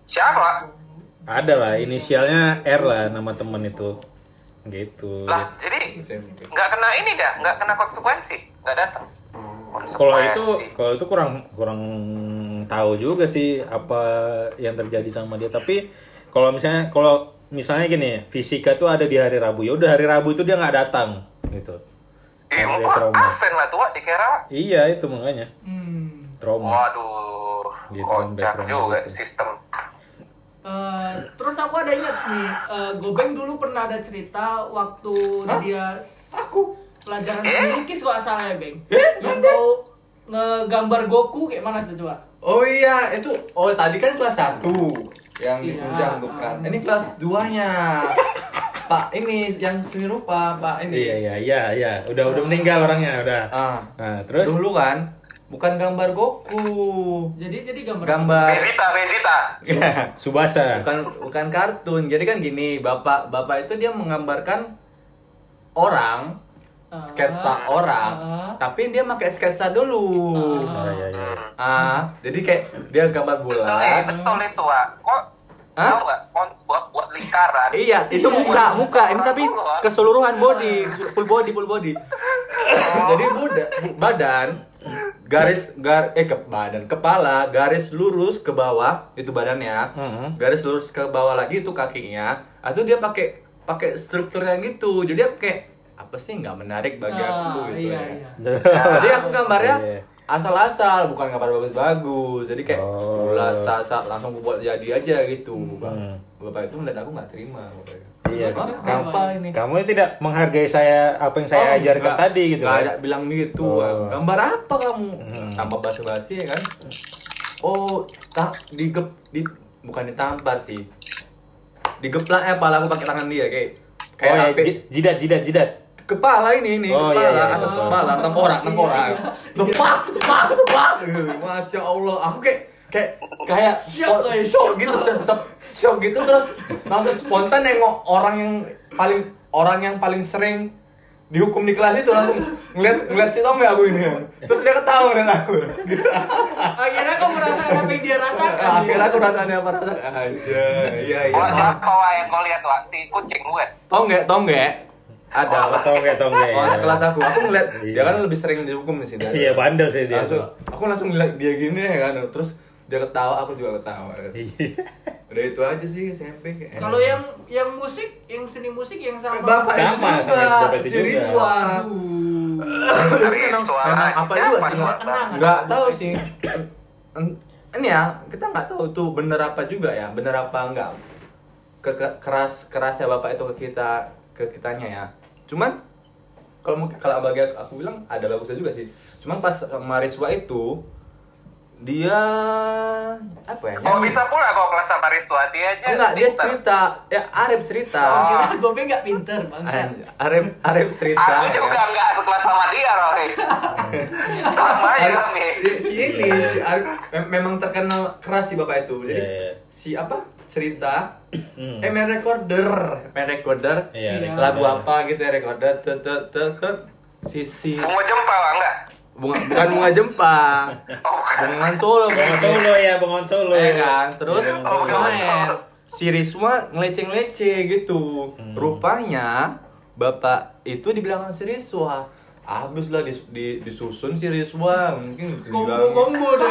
Siapa? Ada lah inisialnya R lah nama temen itu. Gitu. Lah, jadi nggak kena ini dah, nggak kena konsekuensi, nggak datang. Kalau itu kalau itu kurang kurang tahu juga sih apa yang terjadi sama dia. Tapi kalau misalnya kalau misalnya gini, fisika tuh ada di hari Rabu. Ya udah hari Rabu itu dia nggak datang gitu. Eh, Karena dia trauma. absen lah tua dikira. Iya itu makanya Hmm. trauma. Waduh, Gitu, kocak juga gitu. sistem. Eh, terus aku ada ingat nih, eh, Gobeng dulu pernah ada cerita waktu dia aku pelajaran seni lukis kok asalnya Beng. Yang kau ngegambar Goku kayak mana tuh coba? Oh iya, itu oh tadi kan kelas 1 yang Iya. ditunjang tuh kan. Ini kelas 2-nya. [LAUGHS] Pak ini yang seni rupa, Pak ini. Iya iya iya iya. Udah udah meninggal orangnya udah. Ah. Nah, terus Dulu kan bukan gambar Goku. Jadi jadi gambar. Gambar Bezita, Bezita. Subasa. bukan bukan kartun. Jadi kan gini, Bapak Bapak itu dia menggambarkan orang Ah. sketsa orang, Ah. tapi dia pakai sketsa dulu. Oh, iya iya. Ah, jadi kayak dia gambar Betul, eh, bulan. betul itu, Wak. Kok Hah? tahu nggak SpongeBob buat lingkaran? Iya, itu muka, muka. Ini tapi keseluruhan body, full body, full body. Jadi buda, bu- badan, garis gar eh ke badan, kepala, garis lurus ke bawah itu badannya, Mhm. garis lurus ke bawah lagi itu kakinya. Atau dia pakai pakai struktur yang gitu. Jadi aku kayak apa sih nggak menarik bagi aku Ah, gitu iya, ya. iya. [LAUGHS] Jadi aku gambarnya Iya. Asal-asal, bukan gambar bagus-bagus. Jadi kayak Oh. bulat sa- sa- langsung aku buat jadi aja gitu. Hmm. Bapak itu ngeliat aku nggak terima. Bapaknya. Iya. Apa ini? Kamu tidak menghargai saya apa yang saya Oh, ajarkan nggak- tadi gitu. nggak kan? ada bilang gitu. Oh. Gambar apa kamu? Hmm. Tambah basa-basi ya kan? Oh, tak digep di bukan ditampar sih. Digeplak ya pala aku pakai tangan dia kayak Oh kayak ya, apa- ji- jidat jidat jidat. Kepala ini ini Oh, kepala iya, iya, atas betul. kepala tengkorak tengkorak tepak tepak tepak masya allah aku kayak kayak kayak Shock, oh, eh, shock shock. gitu shock gitu terus langsung spontan nengok orang yang paling orang yang paling sering dihukum di kelas itu langsung ngeliat ngeliat si Tom ya aku ini terus dia ketawa dengan aku Akhirnya kau merasakan apa yang dia rasakan. akhirnya aku rasanya apa rasa aja iya iya maaf. siapa yang kau lihat, Wak? Si kucing gue. tau nggak tau nggak ada Oh, tonge tonge. Oh, kelas aku, aku ngeliat Iya. dia kan lebih sering dihukum di sini. Iya, bandel sih dia Langsung, aku langsung ngeliat dia gini ya kan, terus dia ketawa, aku juga ketawa. Iya. Udah itu aja sih SMP. kayak Kalau yang yang musik, yang seni musik yang sama. Bapak itu Sama, juga, sama Bapak si juga. Rizwa. Serius, Wak. Memang apa juga sih? Nggak tahu sih. Ini ya, kita nggak tahu tuh bener apa juga ya, bener apa enggak. Ke, ke- keras kerasnya bapak itu ke kita ke kitanya ya. Cuman kalau kalau bagi aku bilang ada bagusnya juga sih. Cuman pas Mariswa itu dia apa ya? Kok nyanyi. bisa pula kau kelas sama Rizwati aja? Enggak, dia pinter. cerita. Ya Arif cerita. Oh. Gue nggak pinter bangsa. An- Arif Arif cerita. Aku ya juga kan? nggak sekelas sama dia, Rohi. [LAUGHS] sama Arif- kami. si- si ini si Arif mem- memang terkenal keras si bapak itu. Jadi Iya, iya. si apa? Cerita Hmm. eh main recorder, main recorder. Iya, Iya. Lagu apa gitu ya recorder te te te te si si Bunga jempa, enggak? Bunga bukan bunga jempa. Oh, bukan. Bunga solo, Bengon Solo ya, Bengon Solo. Ya kan? Terus Iya, main. Si Risma ngeleceh-ngeleceh gitu. Hmm. Rupanya bapak itu dibilang si Riswa. Habis lah dis, di, disusun si Riswa mungkin dibilang, Kombo-kombo deh.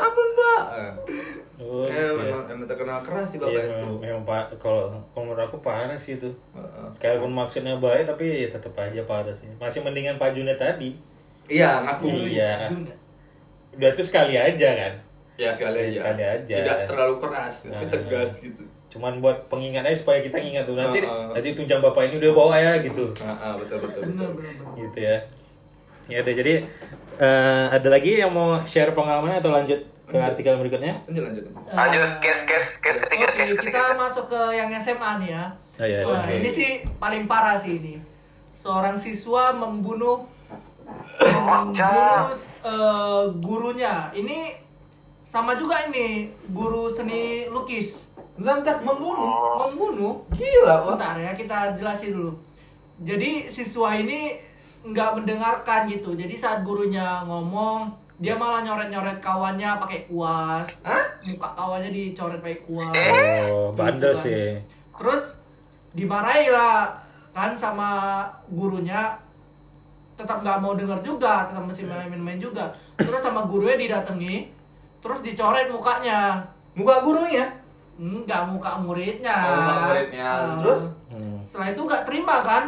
ampun pak Eh, iya. memang, memang terkenal keras sih bapak Iya, itu memang, memang pak kalau kalau menurut aku parah sih itu. Heeh. Sekalipun maksudnya baik tapi tetap aja parah sih. Masih mendingan Pak Junet tadi. iya ngaku Iya. Juna. Udah itu sekali aja kan. ya sekali Iya, aja sekali aja. tidak terlalu keras tapi Nah. tegas gitu Cuman buat pengingat aja supaya kita ingat tuh nanti Heeh. nanti tunjang bapak ini udah bawa ya gitu. nah, ah, betul betul betul. Gitu ya. Ya udah jadi eh, ada lagi yang mau share pengalamannya atau lanjut ke artikel berikutnya? lanjut lanjut lanjut. Lanjut, case, case, case ketiga, Oke, case kita ketiga. masuk ke yang SMA nih ya. Oh iya, Wah, oke. ini sih paling parah sih ini. Seorang siswa membunuh membunuh eh, gurunya. Ini sama juga ini guru seni lukis. bentar membunuh Membunuh. gila pak Bentar ya kita jelasin dulu. Jadi siswa ini nggak mendengarkan gitu jadi saat gurunya ngomong dia malah nyoret-nyoret kawannya pakai kuas Hah? muka kawannya dicoret pakai kuas Oh, bandel Gitu kan. sih. terus dimarahi lah kan sama gurunya tetap nggak mau dengar juga tetap masih main-main juga terus sama gurunya didatangi terus dicoret mukanya Muka gurunya. enggak muka muridnya Oh, muka muridnya. Nah, Terus? Hmm. setelah itu nggak terima kan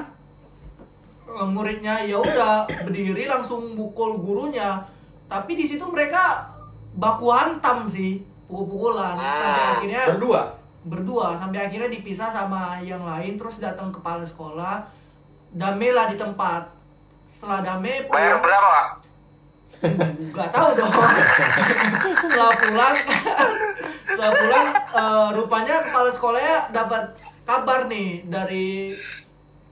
Eh, muridnya ya udah berdiri langsung mukul gurunya tapi di situ mereka baku hantam sih pukul-pukulan sampai Ah, akhirnya Berdua. berdua sampai akhirnya dipisah sama yang lain terus datang kepala sekolah damai lah di tempat setelah damai Bayar berapa? Nggak tahu dong [LAUGHS] setelah pulang [LAUGHS] setelah pulang eh, rupanya kepala sekolahnya dapat kabar nih dari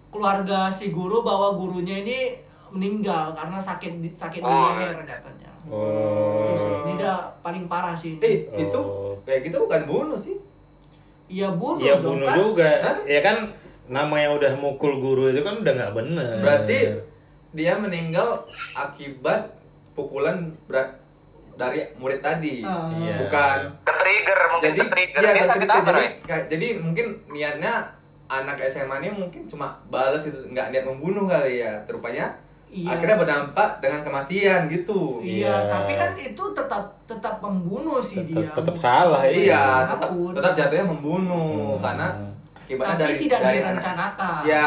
keluarga si guru bahwa gurunya ini meninggal karena sakit di- sakit di Oh. leher katanya Oh. Ini udah paling parah sih. Eh, itu Oh. kayak gitu bukan bunuh sih. Iya bunuh Iya bunuh kan. juga. Hah? Ya kan namanya udah mukul guru itu kan udah nggak bener. Berarti dia meninggal akibat pukulan berat dari murid tadi. Iya. Bukan Ke-trigger, mungkin jadi ke-trigger. iya, Dia sakit apa, jadi, kayak- jadi mungkin niatnya anak SMA ini mungkin cuma balas itu nggak niat membunuh kali ya rupanya Iya. akhirnya berdampak dengan kematian gitu Iya, Iya. tapi kan itu tetap tetap membunuh sih Tetap- dia. tetap Bukan salah, iya tetap, apa pun. tetap jatuhnya membunuh Hmm. karena akibatnya Tapi dari tidak dari direncanakan. anak- ya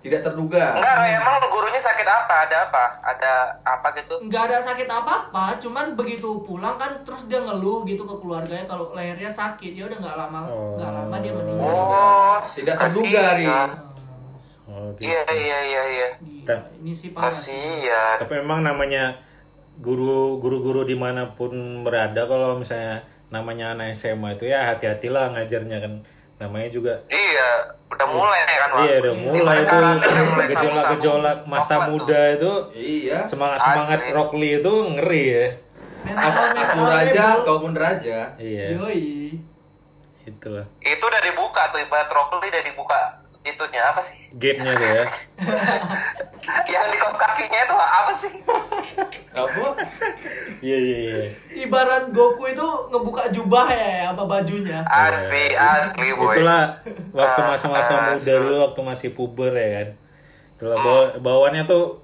tidak terduga Enggak, Roy, emang gurunya sakit apa? Ada apa? Ada apa gitu? nggak ada sakit apa-apa, cuman begitu pulang kan terus dia ngeluh gitu ke keluarganya kalau lehernya sakit, ya udah nggak lama Oh. nggak lama dia meninggal. Oh, Tidak terduga, Ri. kasihan. Oh, gitu. Iya, iya, iya, iya. Gila, ini sih. Kasihan. Tapi memang namanya guru guru-guru di mana pun berada kalau misalnya namanya anak SMA itu ya hati-hatilah ngajarnya kan namanya juga Iya, udah mulai kan, Pak? iya udah mulai udah mulai gejolak-gejolak sambung-sambung. masa muda itu iya semangat semangat Asli. Rock Lee itu ngeri ya aku raja kau pun raja iya Yoi. itulah. Itu udah dibuka tuh, ibarat rokli udah dibuka itunya apa sih? gate-nya tuh ya [LAUGHS] Yang di kaos kakinya itu apa sih? apa iya iya iya Ibarat Goku itu ngebuka jubah ya apa bajunya. Asli, asli, boy. itulah waktu masa-masa Ah, muda dulu waktu masih puber ya kan itulah bawa, bawaannya tuh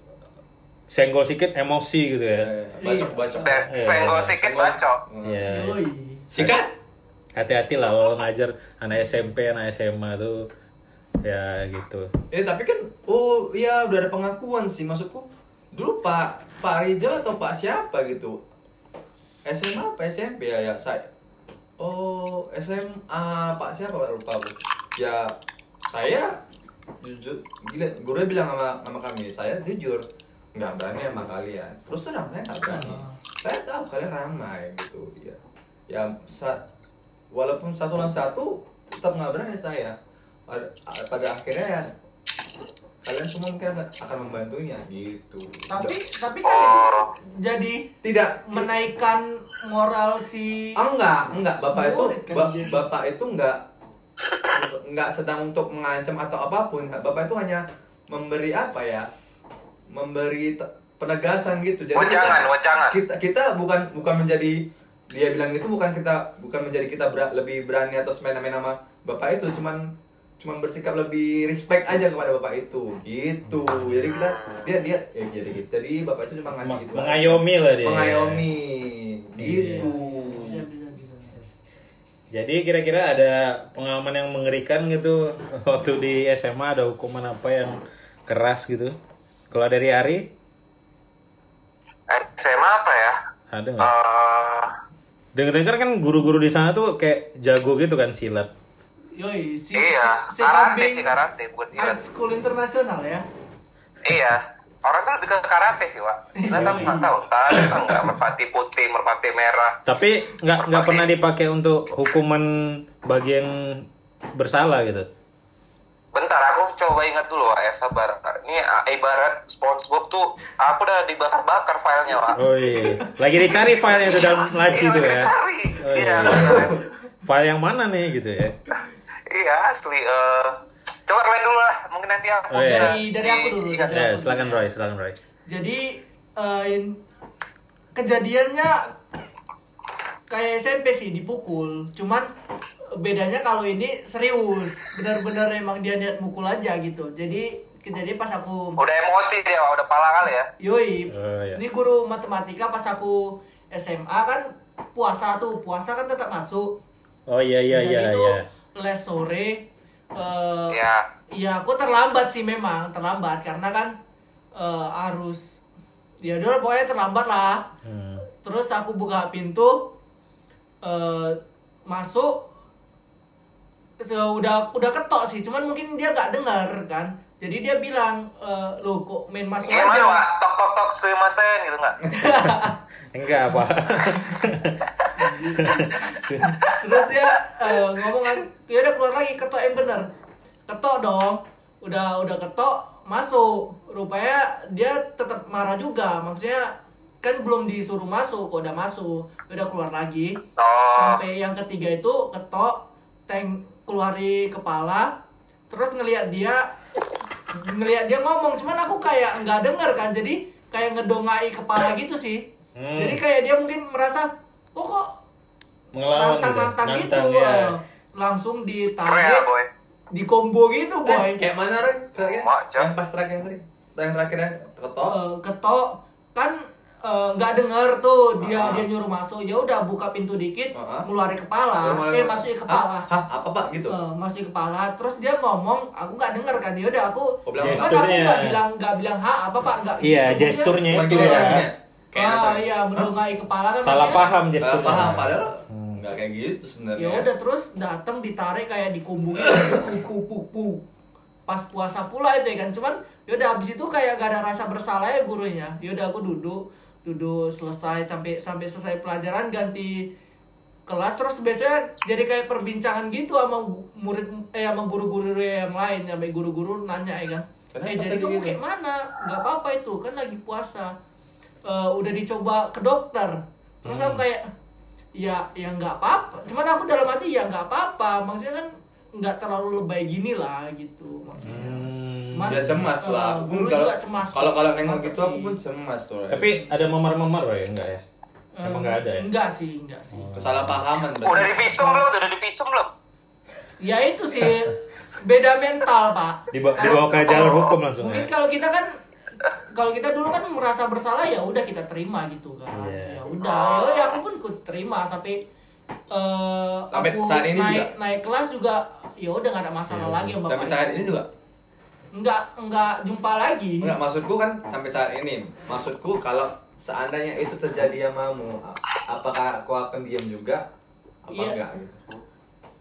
senggol sedikit emosi gitu ya bacok bacok Se- Iya. Senggol sedikit bacok. Iya. Yoi. sikat hati-hati lah kalau ngajar anak SMP anak SMA tuh ya gitu. Eh tapi kan oh iya udah ada pengakuan sih. Maksudku dulu Pak Pak Rizal atau Pak siapa gitu? SMA apa SMP ya? Ya saya oh SMA Pak siapa? Pak lupa aku. Ya saya jujur gila guru bilang sama sama kami saya jujur nggak berani sama kalian. Terus terang saya nggak berani. Saya tahu kalian ramai gitu ya. Ya sa- walaupun satu lawan satu tetap nggak berani saya pada, pada akhirnya ya kalian semua mungkin akan, membantunya gitu Tapi tapi kan itu jadi tidak menaikkan moral si Ah, enggak, enggak. Bapak itu kan ba-. Bapak itu enggak enggak sedang untuk mengancam atau apa pun. Bapak itu hanya memberi apa ya? Memberi penegasan gitu. Wejangan, kita- wejangan. Kita kita bukan bukan menjadi dia bilang itu bukan kita bukan menjadi kita ber- lebih berani atau semena-mena sama Bapak itu, cuman cuman bersikap lebih respect aja kepada Bapak itu. Gitu. Jadi kita dia dia ya, jadi jadi Bapak itu cuma ngasih gitu. mengayomi lah dia. Mengayomi. Gitu. Bisa, bisa, bisa, bisa. Jadi kira-kira ada pengalaman yang mengerikan gitu [LAUGHS] waktu di SMA ada hukuman apa yang keras gitu? Kalau dari Ari SMA apa ya? ada nggak? Eh, Dengar-dengar kan guru-guru di sana tuh kayak jago gitu kan silat. Yoi, si, iya, si, si karate sih karate, bukan silat. art school internasional ya. Iya, orang tuh lebih ke karate sih, Wak. Silat aku nggak tahu. Tau nggak? Merpati putih, merpati merah. Tapi nggak nggak pernah dipakai untuk hukuman bagi yang bersalah gitu. Bentar, aku coba ingat dulu, Wak. Ya, sabar. Ini ah, ibarat SpongeBob tuh, aku udah dibakar-bakar filenya, Wak. Oh iya, lagi dicari filenya itu dalam laci Iya, tuh lagi ya. dicari. Oh, Iya, iya. bener. File yang mana nih gitu ya? Iya asli. eh Coba Roy dulu lah, mungkin nanti aku. Oh, iya. Dari- dari aku dulu, diingat. dari Ya, aku silakan dulu. Roy, silakan Roy. Jadi eh, in- kejadiannya kayak SMP sih dipukul. Cuman bedanya kalau ini serius, benar-benar emang dia niat mukul aja gitu. Jadi kejadian pas aku Udah emosi dia, udah pala kali ya. Yoi, Oh, iya. ini guru matematika pas aku SMA kan puasa tuh, puasa kan tetap masuk. Oh iya iya Dan iya itu iya. Les sore. eh Iya. ya aku terlambat sih memang, terlambat karena kan eh, harus ya udah pokoknya terlambat lah. Hmm. Terus aku buka pintu eh masuk eh, udah udah ketok sih, cuman mungkin dia nggak dengar kan. Jadi dia bilang, eh, lo kok main masuk Gimana, aja. Wak? Tok tok tok semasen gitu nggak? [LAUGHS] Enggak apa. [LAUGHS] [LAUGHS] terus dia eh, ngomong kan ya udah keluar lagi ketok yang bener. Ketok dong. Udah udah ketok masuk. Rupanya dia tetap marah juga. Maksudnya kan belum disuruh masuk kok udah masuk. Udah keluar lagi. Oh. sampai yang ketiga itu ketok tank keluari kepala. Terus ngelihat dia ngelihat dia ngomong. Cuman aku kayak nggak denger kan. Jadi kayak ngedongai kepala gitu sih. Hmm. jadi kayak dia mungkin merasa kok kok Mengelawan nantang gitu. nantang gitu ya. eh. langsung ya, ditarik boy. di combo gitu boy Eh, kayak mana Roy? Terakhir? Macam. Yang pas terakhir tadi? Yang terakhirnya ketok. Eh, ketok kan eh, nggak denger tuh dia Ah. dia nyuruh masuk ya udah buka pintu dikit Ah. ngeluarin kepala Oh, eh malah- masukin kepala Hah? Hah? Apa pak gitu? Eh, masukin kepala terus dia ngomong aku nggak denger kan ya udah aku Oh, apa? aku nggak Gesturnya. bilang nggak bilang ha apa pak nggak Iya, gitu. Gesturnya itu ya. Kayak ah iya mendongai kepala kan Salah paham Salah gesturnya. paham padahal Hmm. nggak kayak gitu sebenarnya. ya udah terus datang ditarik kayak dikumbung puk puk puk puk pas puasa pula itu ya kan cuman yaudah habis itu kayak gak ada rasa bersalah ya gurunya yaudah aku duduk duduk selesai sampai sampai selesai pelajaran ganti kelas terus biasanya jadi kayak perbincangan gitu sama murid eh sama guru-guru yang lain sampai guru-guru nanya ya kan eh jadi tadi kamu gitu? kayak mana nggak apa-apa itu kan lagi puasa Eh, udah dicoba ke dokter terus Hmm. aku kayak ya ya nggak apa-apa cuman aku dalam hati ya nggak apa-apa maksudnya kan nggak terlalu lebay gini lah gitu maksudnya Hmm. Cuman, Ya cemas eh, lah. Aku pun guru kalau- juga cemas Kalau kalau nengok gitu aku pun cemas tuh. Tapi ada memar-memar Roy enggak ya? Emang enggak ada ya? enggak sih enggak sih kesalahpahaman. berarti. Udah divisum belum? Udah divisum belum? ya itu sih beda mental pak Dibawa, dibawa ke jalur hukum langsung mungkin ya. kalau kita kan kalau kita dulu kan merasa bersalah ya udah kita terima gitu kan Iya. ya udah ya, ya aku pun ikut terima sampai eh Sampai aku saat ini naik juga? naik kelas juga ya udah nggak ada masalah Iya. lagi sama Sampai saat ini juga. nggak nggak jumpa lagi Enggak maksudku kan sampai saat ini. Maksudku kalau seandainya itu terjadi samamu, a- apakah aku akan diam juga? Apa Iya. enggak gitu.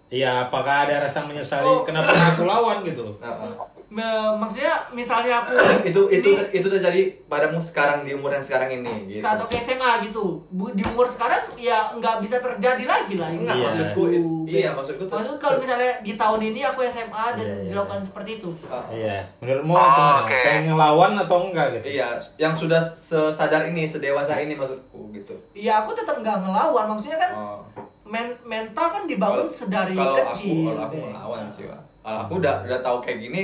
Iya, apakah ada rasa menyesali Oh. kenapa aku lawan gitu? Nah, uh. Me- maksudnya misalnya aku [COUGHS] itu itu ini itu terjadi padamu sekarang di umur yang sekarang ini gitu. saat aku SMA gitu di umur sekarang ya nggak bisa terjadi lagi lah Enggak, Iya. maksudku Gitu. iya maksudku tuh- Maksudku kalau misalnya di tahun ini aku SMA dan Iya, iya, dilakukan iya. seperti itu Uh, Iya, menurutmu Oh, gimana? oke. Pengen ngelawan atau enggak gitu? Iya, yang sudah sesadar ini, sedewasa ini maksudku gitu. ya aku tetap nggak ngelawan maksudnya kan Oh. men- mental kan dibangun Kalau- sedari kalau kecil Aku, kalau aku ngelawan sih, Pak. Kalau aku udah udah tahu kayak gini,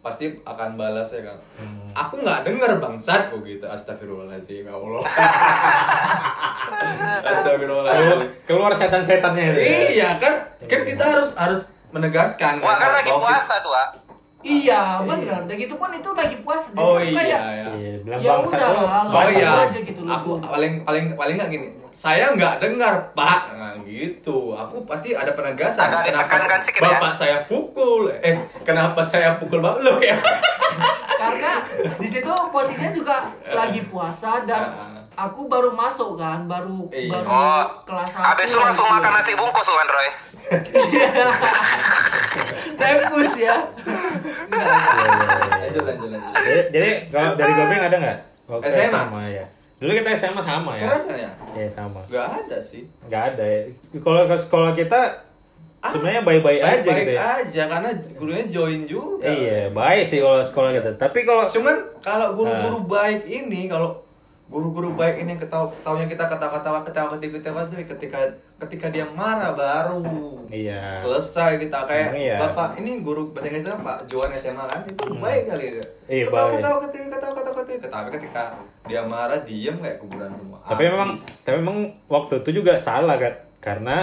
pasti akan balas ya kan. Hmm. Aku nggak denger bangsat kok gitu. Astagfirullahaladzim, ya Allah. [LAUGHS] Astagfirullahaladzim. keluar setan-setannya itu. ya? Iya kan, kan kita harus harus menegaskan. Wah kan lagi bahwa kita- puasa tuh, Wak. iya Iya. benar dan gitu pun itu lagi puas jadi Oh iya, kayak ya. Iya, bilang Ya bangsa udah Oh Lawan iya, aja gitu loh. aku paling paling paling nggak gini. Saya nggak dengar Pak, nah gitu. Aku pasti ada penegasan. Agak ditekankan sedikit ya. Bapak saya pukul? Eh, kenapa saya pukul Bapak? Lo ya? karena di situ posisinya juga lagi puasa dan Ah. aku baru masuk kan baru Iya. baru Oh, kelas satu Habis itu langsung gitu. makan nasi bungkus tuh kan, Roy. tempus ya Enggak, enggak. Lanjut lanjut lanjut. Jadi, jadi kalau dari Gobeng ada nggak? Waktu SMA? sama ya. Dulu kita SMA sama ya. Kerasa ya? Iya sama. Gak ada sih. Nggak ada ya. Kalau ke sekolah kita sebenarnya baik-baik aja Baik-baik gitu ya. aja karena gurunya join juga. Iya, baik sih kalau sekolah kita. Tapi kalau Cuman kalau guru-guru baik ini kalau guru-guru baik ini ketawa ketawanya kita ketawa-ketawa ketawa ketawa ketawa tuh ketika ketika dia marah baru Iya. selesai kita. Kayak Emang iya. bapak ini guru bahasa Inggris Pak Johan SMA kan? Itu baik kali ya Iya, ketawa ketawa ketawa ketawa ketawa ketawa tapi ketika dia marah diem kayak kuburan semua. Tapi Habis. memang tapi memang waktu itu juga salah kan karena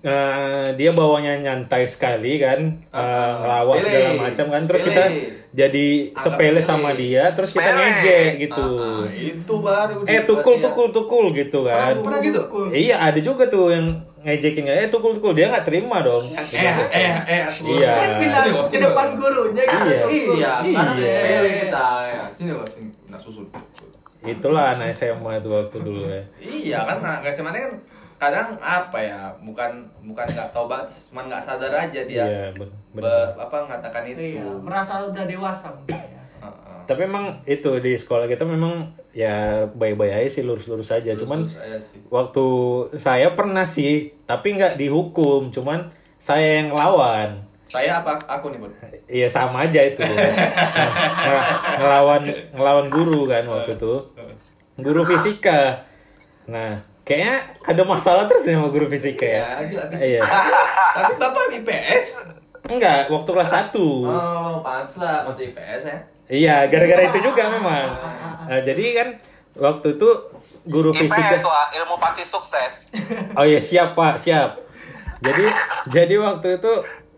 eh, dia bawanya nyantai sekali kan eh, Ah, ngelawak segala macam kan. Terus Sepele. kita jadi Anggap sepele sepele. sama dia terus kita Sepele. ngejek gitu. Ah, ah, itu baru eh tukul dia- tukul tukul gitu kan. Pernah- pernah gitu iya ada juga tuh yang ngejekin eh tukul tukul. Dia nggak terima dong. Eh eh eh aku- Iya. Kan bilang ke depan gurunya gitu. Iya. iya Iya. sepele kita ya. Sini Bob, sini. Nah susul itulah anak SMA itu waktu dulu ya. Iya kan anak SMA kan kadang apa ya bukan bukan nggak tahu batas cuman nggak sadar aja dia iya ben- be- benar apa mengatakan itu. Iya, merasa udah dewasa mungkin ya. Heeh. tapi emang itu di sekolah kita memang ya baik-baik aja sih lurus-lurus aja. Cuman Terus saya sih. waktu saya pernah sih tapi nggak dihukum. Cuman saya yang ngelawan. Saya apa? Aku nih bun. Iya sama aja itu. [LAUGHS] Ng- ngelawan ngelawan guru kan waktu itu. Guru fisika. Nah kayaknya ada masalah terus nih sama guru fisika ya. Ya gila habis iya. [LAUGHS] Tapi bapak IPS enggak waktu kelas 1 oh pantas lah masih IPS ya. Iya gara-gara itu juga memang. Nah, jadi kan waktu itu guru fisika IPS wah ilmu pasti sukses. Oh iya siap pak siap. Jadi jadi waktu itu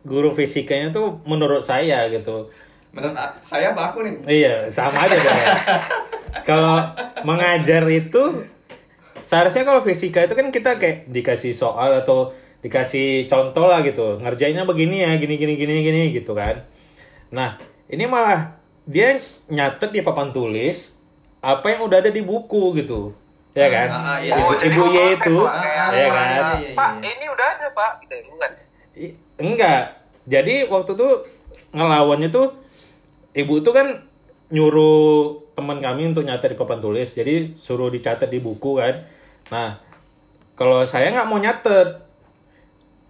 guru fisikanya tuh menurut saya gitu. menurut saya apa aku nih. Iya sama aja. [LAUGHS] Kalau mengajar itu seharusnya kalau fisika itu kan kita kayak dikasih soal atau dikasih contoh lah gitu. Ngerjainnya begini ya gini gini gini gini gitu kan. Nah ini malah dia nyatet di papan tulis apa yang udah ada di buku gitu. Ya kan? Ah, ah, iya. ibu, Oh, ibu Y protes, itu. ya apa, kan? Iya, iya, pak iya. ini udah ada pak. Gitu bukan? I- enggak. Jadi waktu itu ngelawannya tuh ibu tuh kan nyuruh teman kami untuk nyatet di papan tulis jadi suruh dicatat di buku kan. Nah kalau saya nggak mau nyatet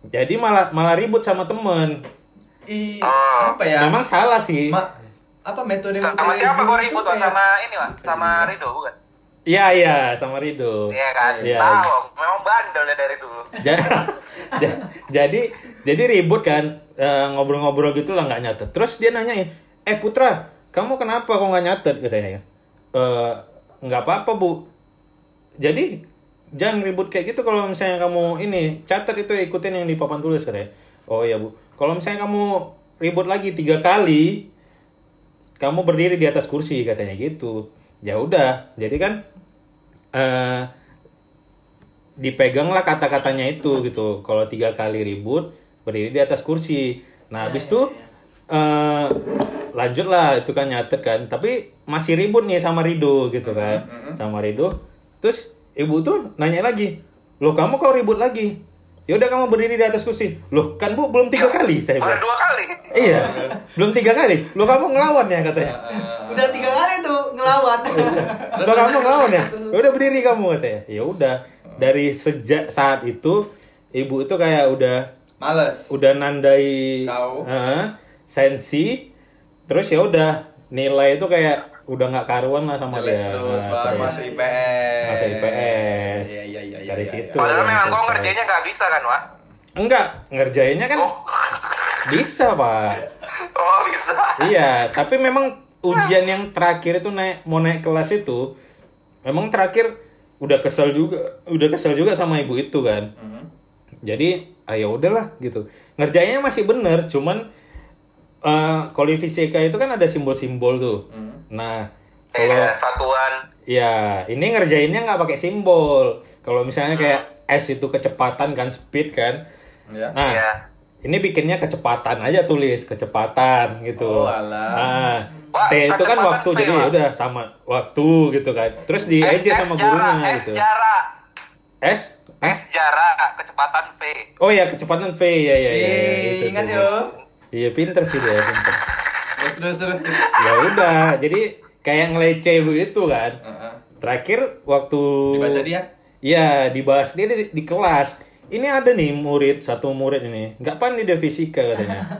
jadi malah malah ribut sama temen Ih, Oh. apa ya? Memang salah sih. Ma, apa metode sama siapa gue ribut kayak- sama ini wah sama Rido bukan? Iya iya sama Rido. Iya kan? Iya. tahu memang bandel ya dari dulu. [LAUGHS] Ja- ja- jadi jadi ribut kan eh, ngobrol-ngobrol gitu lah nggak nyatet. Terus dia nanyain eh Putra kamu kenapa kok nggak nyatet? Katanya "Eh, nggak apa-apa bu. Jadi jangan ribut kayak gitu kalau misalnya kamu ini catat itu ikutin yang di papan tulis katanya. Oh iya bu. Kalau misalnya kamu ribut lagi tiga kali kamu berdiri di atas kursi katanya gitu. Ya udah jadi kan eh dipeganglah kata-katanya itu gitu. Kalau tiga kali ribut berdiri di atas kursi. Nah, habis itu eh lanjutlah itu kan nyatet kan. Tapi masih ribut nih sama Rido gitu kan. Sama Rido. Terus ibu tuh nanya lagi, "Loh, kamu kok ribut lagi?" Ya udah kamu berdiri di atas kursi. Loh, kan Bu belum tiga kali saya baru bilang. dua kali Iya, belum tiga kali. Loh, kamu ngelawan ya katanya. Udah tiga kali tuh ngelawan. Udah kamu ngelawan ya? Ya Udah berdiri kamu katanya. Ya udah. Dari sejak saat itu ibu itu kayak udah males udah nandai Tahu. Heeh, sensi terus ya udah nilai itu kayak udah nggak karuan lah sama Jelek dia. terus Nah, baru masuk IPS Masuk IPS. iya iya iya Dari iya, situ. iya. padahal memang kau ngerjainnya nggak bisa kan wak Enggak, ngerjainnya kan oh bisa, Pak. oh bisa iya, tapi memang ujian yang terakhir itu naik mau naik kelas itu memang terakhir udah kesel juga, udah kesel juga sama ibu itu kan. Mhm. Jadi, ayo udahlah gitu. Ngerjainnya masih bener, cuman eh kalau fisika itu kan ada simbol-simbol tuh. Mhm. Nah, kalau Iya, satuan ya ini ngerjainnya nggak pakai simbol. Kalau misalnya kayak S itu kecepatan kan, speed kan. ya Nah, Iya. ini bikinnya kecepatan aja tulis kecepatan gitu. Oh, alah. Nah, Wah, T itu kan waktu jadi ya udah sama waktu gitu kan. Terus di S, aja S sama jarak, gurunya S gitu. jarak S? S jarak kecepatan V Oh ya kecepatan V ya ya ya. ya, Ih, itu ingat tuh. yo Iya pinter sih dia pinter. terus terus terus Ya udah, jadi kayak ngelece begitu kan. Terakhir waktu Dibaca dia? Iya, dibahas dia di, di kelas. Ini ada nih murid, satu murid ini. Nggak pandai dia fisika katanya. [LAUGHS]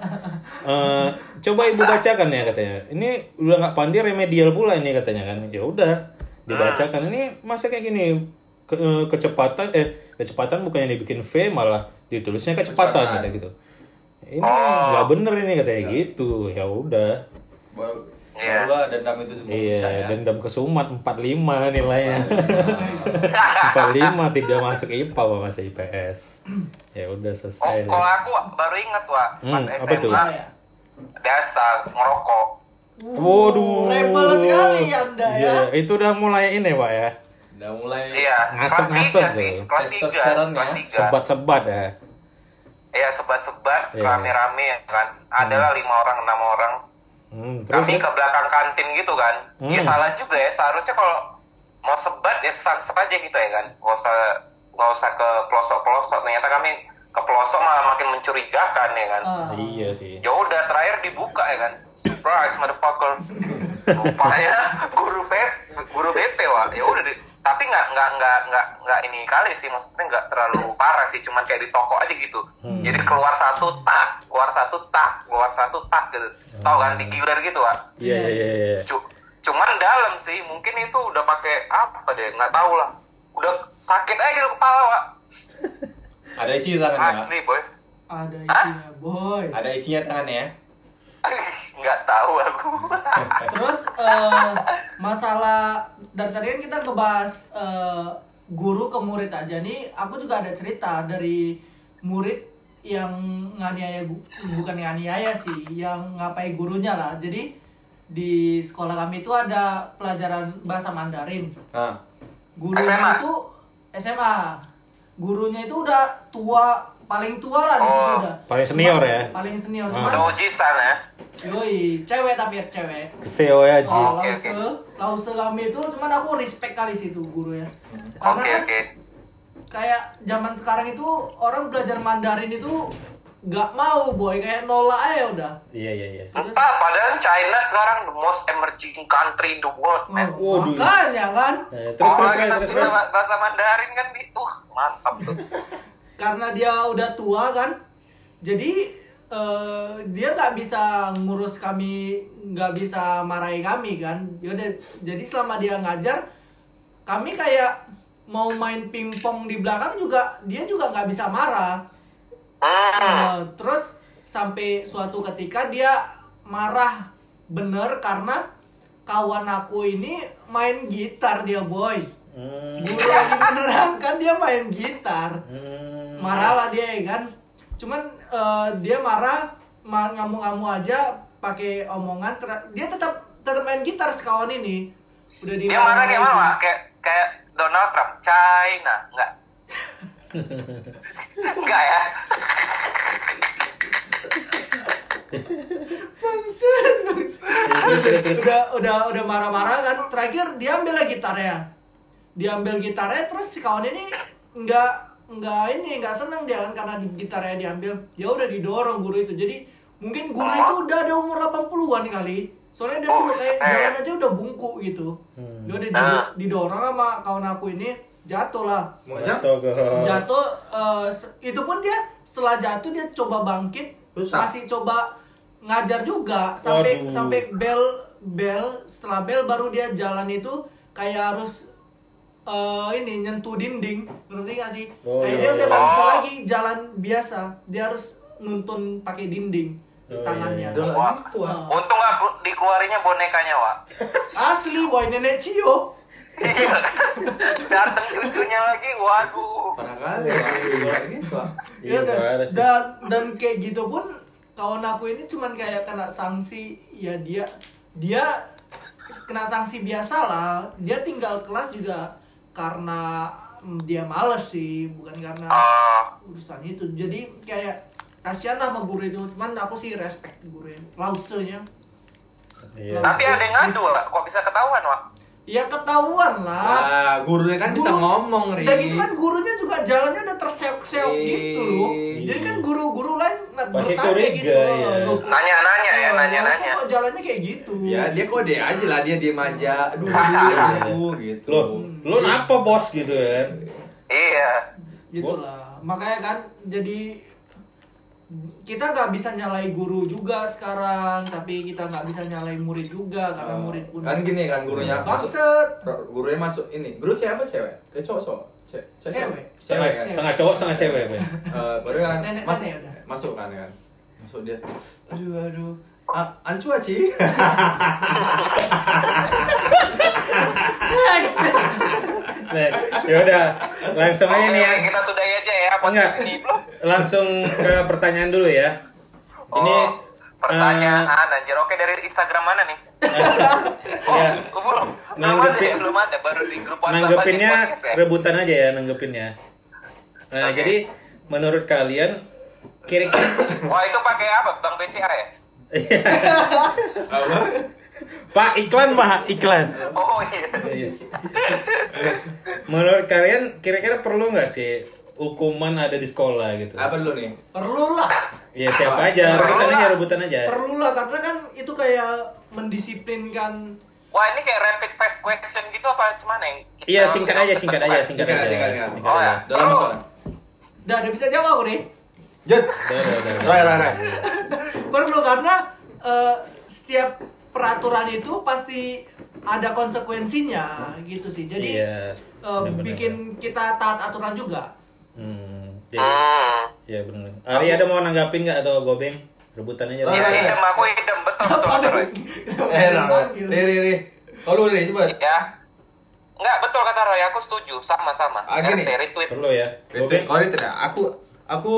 Eh, coba ibu bacakan ya katanya. Ini udah nggak pandai remedial pula ini katanya kan. Ya udah. dibacakan ini masa kayak gini ke- eh, kecepatan eh kecepatan bukannya dibikin V malah ditulisnya kecepatan Kecepatan. gitu ini nggak bener ini katanya gitu ya udah baru Iya. barulah dendam itu semua iya ya. dendam kesumat 45 nilainya [LAUGHS] 45 tidak masuk IPA apa masuk IPS ya udah Oh, selesai kalau aku baru ingat wa pas Hmm, apa tuh? SMA ya. biasa ngerokok. Waduh. Rebel sekali Anda ya. Iya, itu udah mulai ini, Pak ya. udah mulai Iya, Ngasep- kelas ngasep tiga sih, tuh. Testosteron ya. Sebat-sebat ya. Iya, sebat-sebat, Iya. rame-rame ya kan. Adalah lima orang, enam orang. Hmm, terus, Kami terus? ke belakang kantin gitu kan. Ya Hmm. salah juga ya. Seharusnya kalau mau sebat ya sansep aja gitu ya kan. Gak usah gak usah ke pelosok-pelosok. Ternyata kami ke pelosok malah makin mencurigakan ya kan. Ah. Iya sih. Ya udah terakhir dibuka ya kan. Surprise motherfucker. [LAUGHS] Rupanya guru BP, guru BP wah. Ya udah di- nggak nggak nggak nggak ini kali sih maksudnya nggak terlalu parah sih cuman kayak di toko aja gitu Hmm. jadi keluar satu tak keluar satu tak keluar satu tak gitu tahu kan digilir gitu Wak? Iya, iya, iya, iya. Cu- cuman dalam sih mungkin itu udah pakai apa deh nggak tahu lah udah sakit aja gitu kepala Wak. ada isi tangannya asli boy Ada isinya, boy. ada isinya tangannya ya nggak tahu aku Terus eh, masalah dari tadi kan kita ngebahas eh, guru ke murid aja nih. Aku juga ada cerita dari murid yang nganiaya bukan nganiaya sih, yang ngapai gurunya lah. Jadi di sekolah kami itu ada pelajaran bahasa Mandarin. nah Gurunya SMA? itu SMA. Gurunya itu udah tua, paling tua lah di situ Oh, udah. paling senior ya? Paling senior. Cuman, udah uji sana yoi, cewek tapi ya cewek. Seo ya, Ji. Oh, Oke, lause, lause kami itu cuman aku respect kali situ gurunya. Karena oke kan oke kayak zaman sekarang itu orang belajar Mandarin itu nggak mau boy kayak nolak aja udah. Iya, iya, iya. Terus Entah, padahal China sekarang the most emerging country in the world, oh, man. Waduh. makanya kan Eh, terus, terus, Orang terus, terus, bisa terus. bahasa Mandarin kan di, uh mantap tuh. [LAUGHS] karena dia udah tua kan. Jadi eh, dia nggak bisa ngurus kami, nggak bisa marahi kami kan. Yaudah, jadi selama dia ngajar, kami kayak mau main pingpong di belakang juga dia juga nggak bisa marah. Eh, terus sampai suatu ketika dia marah bener karena kawan aku ini main gitar dia boy. Hmm, Guru lagi menerangkan dia main gitar. hmm. Marah lah dia ya kan. Cuman eh, dia marah ma- ngamuk-ngamuk aja pakai omongan dia tetap tetap main gitar sekawan ini. Udah di Dia marah kayak mana? Kayak kayak Donald Trump, China, enggak? enggak [LAUGHS] ya? Bangsat, bangsat. udah udah udah marah-marah kan terakhir dia ambil lagi gitarnya dia ambil gitarnya terus si kawan ini nggak nggak ini nggak seneng dia kan karena di- gitarnya diambil. Ya udah didorong guru itu. Jadi mungkin guru itu udah ada umur 80-an kali. Soalnya dia udah kayak Buset. jalan aja udah bungkuk gitu. Dia udah di- didorong sama kawan aku ini jatuh lah. Jatuh? Eh, se- itu pun dia setelah jatuh dia coba bangkit. Masih coba ngajar juga. Sampai Waduh. sampai bel bel setelah bel baru dia jalan itu kayak harus eh, ini nyentuh dinding ngerti gak sih Oh, kayak iya, dia udah iya. gak bisa Oh. lagi jalan biasa dia harus nuntun pakai dinding di Oh, tangannya iya, lah Wah. gitu. Untung nggak bu- dikeluarinnya bonekanya, Wak. asli boy nenek Cio Iya. Datang cucunya lagi, waduh. parah kali Wak. Udah gitu ah. Iya, Ya, dan, dan dan kayak gitu pun kawan aku ini cuman kayak kena sanksi ya dia dia kena sanksi biasa lah dia tinggal kelas juga karena mm, dia males sih bukan karena urusan itu jadi kayak kasihan lah sama guru itu cuman aku sih respect guru yang lausenya Iya. tapi ada yang ngadu, Wak. Kok bisa ketahuan, Wak? Ya ketahuan lah Nah, gurunya kan bisa Guru- ngomong, Ri. dan itu kan gurunya juga jalannya udah terseok-seok Iya. gitu loh jadi kan guru-guru lain Pasti bertanya curiga, gitu loh. ya. Loh, Nanya-nanya ya, Oh, nanya-nanya. kok jalannya kayak gitu. Ya dia kode aja lah dia diem aja. Aduh, Iya. aduh, gitu. Lo, lo napa bos gitu ya? Iya. Iya. Gitulah. Makanya kan jadi kita nggak bisa nyalai guru juga sekarang tapi kita nggak bisa nyalai murid juga karena murid pun. Kan gini kan gurunya masuk bangset ro- gurunya masuk ini. Guru cewek apa cewek? Eh cowok cowok. Cewek cewek. Cewek. cewek kan? Setengah cowok, setengah cewek. Boy. Eh, baru kan Nenek- masuk nenek udah. masuk kan kan? Masuk dia. Aduh aduh. Ah, ancu aci. Nah, yaudah, langsung aja nih ya. Kita sudahi aja ya Enggak, podcast ini langsung ke pertanyaan dulu ya. Ini oh, pertanyaan anjir oke dari Instagram mana nih [LAUGHS] oh ya, belum belum ada Nanggepin- ya belum ada baru di grup WhatsApp nanggepinnya ya. rebutan aja ya nanggepinnya. Nah, Oke. jadi menurut kalian kira-kira [COUGHS] wah itu pakai apa bang BCA ya apa [LAUGHS] Pak iklan Pak iklan. oh iya Iya. Menurut kalian kira-kira perlu nggak sih hukuman ada di sekolah gitu? apa dulu nih perlu lah Ya siapa aja, rebutan aja, rebutan aja. perlu lah karena kan itu kayak mendisiplinkan wah ini kayak rapid fast question gitu apa cuman yang kita Iya singkat aja, singkat aja, singkat Singkat, aja. singkat, singkat. Singkat Oh, aja. ya. dalam suara udah udah bisa jawab aku nih Jod Udah, udah, udah. Rai Rai Rai [LAUGHS] perlu karena eh, setiap peraturan itu pasti ada konsekuensinya gitu sih jadi Iya, eh, benar-benar. bikin kita taat aturan juga Hmm, jadi, Hmm. ya benar. Ari ada mau nanggapin nggak atau gobeng? Rebutan aja. Rai, Ya, Rai, Rai. idem aku idem betul betul betul Roy. eh Rai kalau Rai coba ya Enggak betul kata Roy aku setuju sama sama Ah, gini. RT retweet Perlu ya. Retweet, oh retweet ya. Aku aku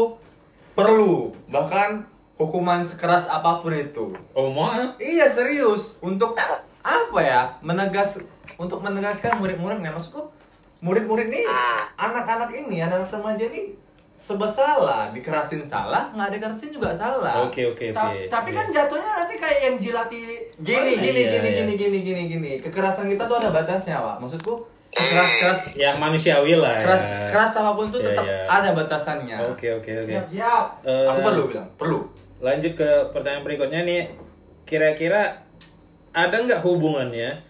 perlu bahkan hukuman sekeras apa pun itu. Oh mau? ah? Iya serius untuk apa ya menegas untuk menegaskan murid-muridnya maksudku murid-murid nih anak-anak ini anak remaja ini sebab salah dikerasin salah nggak dikerasin juga salah. Oke oke Ta- oke. tapi kan Iya. jatuhnya nanti kayak yang jilati Gini Oh, gini Iya, gini iya. gini gini gini gini kekerasan kita tuh ada batasnya pak maksudku sekeras keras yang manusiawi lah. keras ya. keras apa pun tuh Iya, tetap iya. ada batasannya. Oke oke oke. siap siap Eh, Aku perlu bilang perlu. Lanjut ke pertanyaan berikutnya nih. Kira-kira ada nggak hubungannya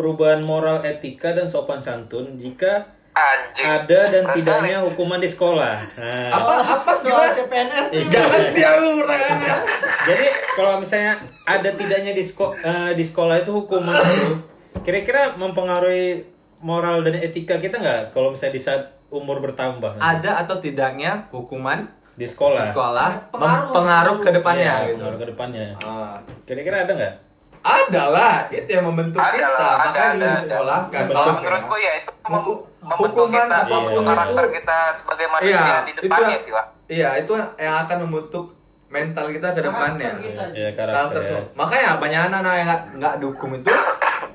perubahan moral etika dan sopan santun jika anjing ada dan Betul. tidaknya hukuman di sekolah? Nah, Apa apa soal? CPNS nih Iya. Ganti aku pertanyaannya. Jadi kalau misalnya ada tidaknya di, sko- eh, di sekolah itu hukuman itu, kira-kira mempengaruhi moral dan etika kita nggak? Kalau misalnya di saat umur bertambah Ada atau tidaknya hukuman di sekolah? di sekolah Pengaruh. pengaruh ke depannya Iya, gitu. pengaruh ke depannya. Ah. Kira-kira ada nggak? Ada lah, itu yang membentuk Ada kita. lah, ada, Makanya kita ada, disekolahkan. ada. Kalau menurutku ya itu membentuk hukuman kita, apa pun membentuk karakter itu- kita sebagai manusia Iya, di itu depannya sih pak Iya, itu yang akan membentuk mental kita ke depannya. Karakter kita. Ya karakter. ya. Makanya banyak anak-anak yang nggak nggak dukung itu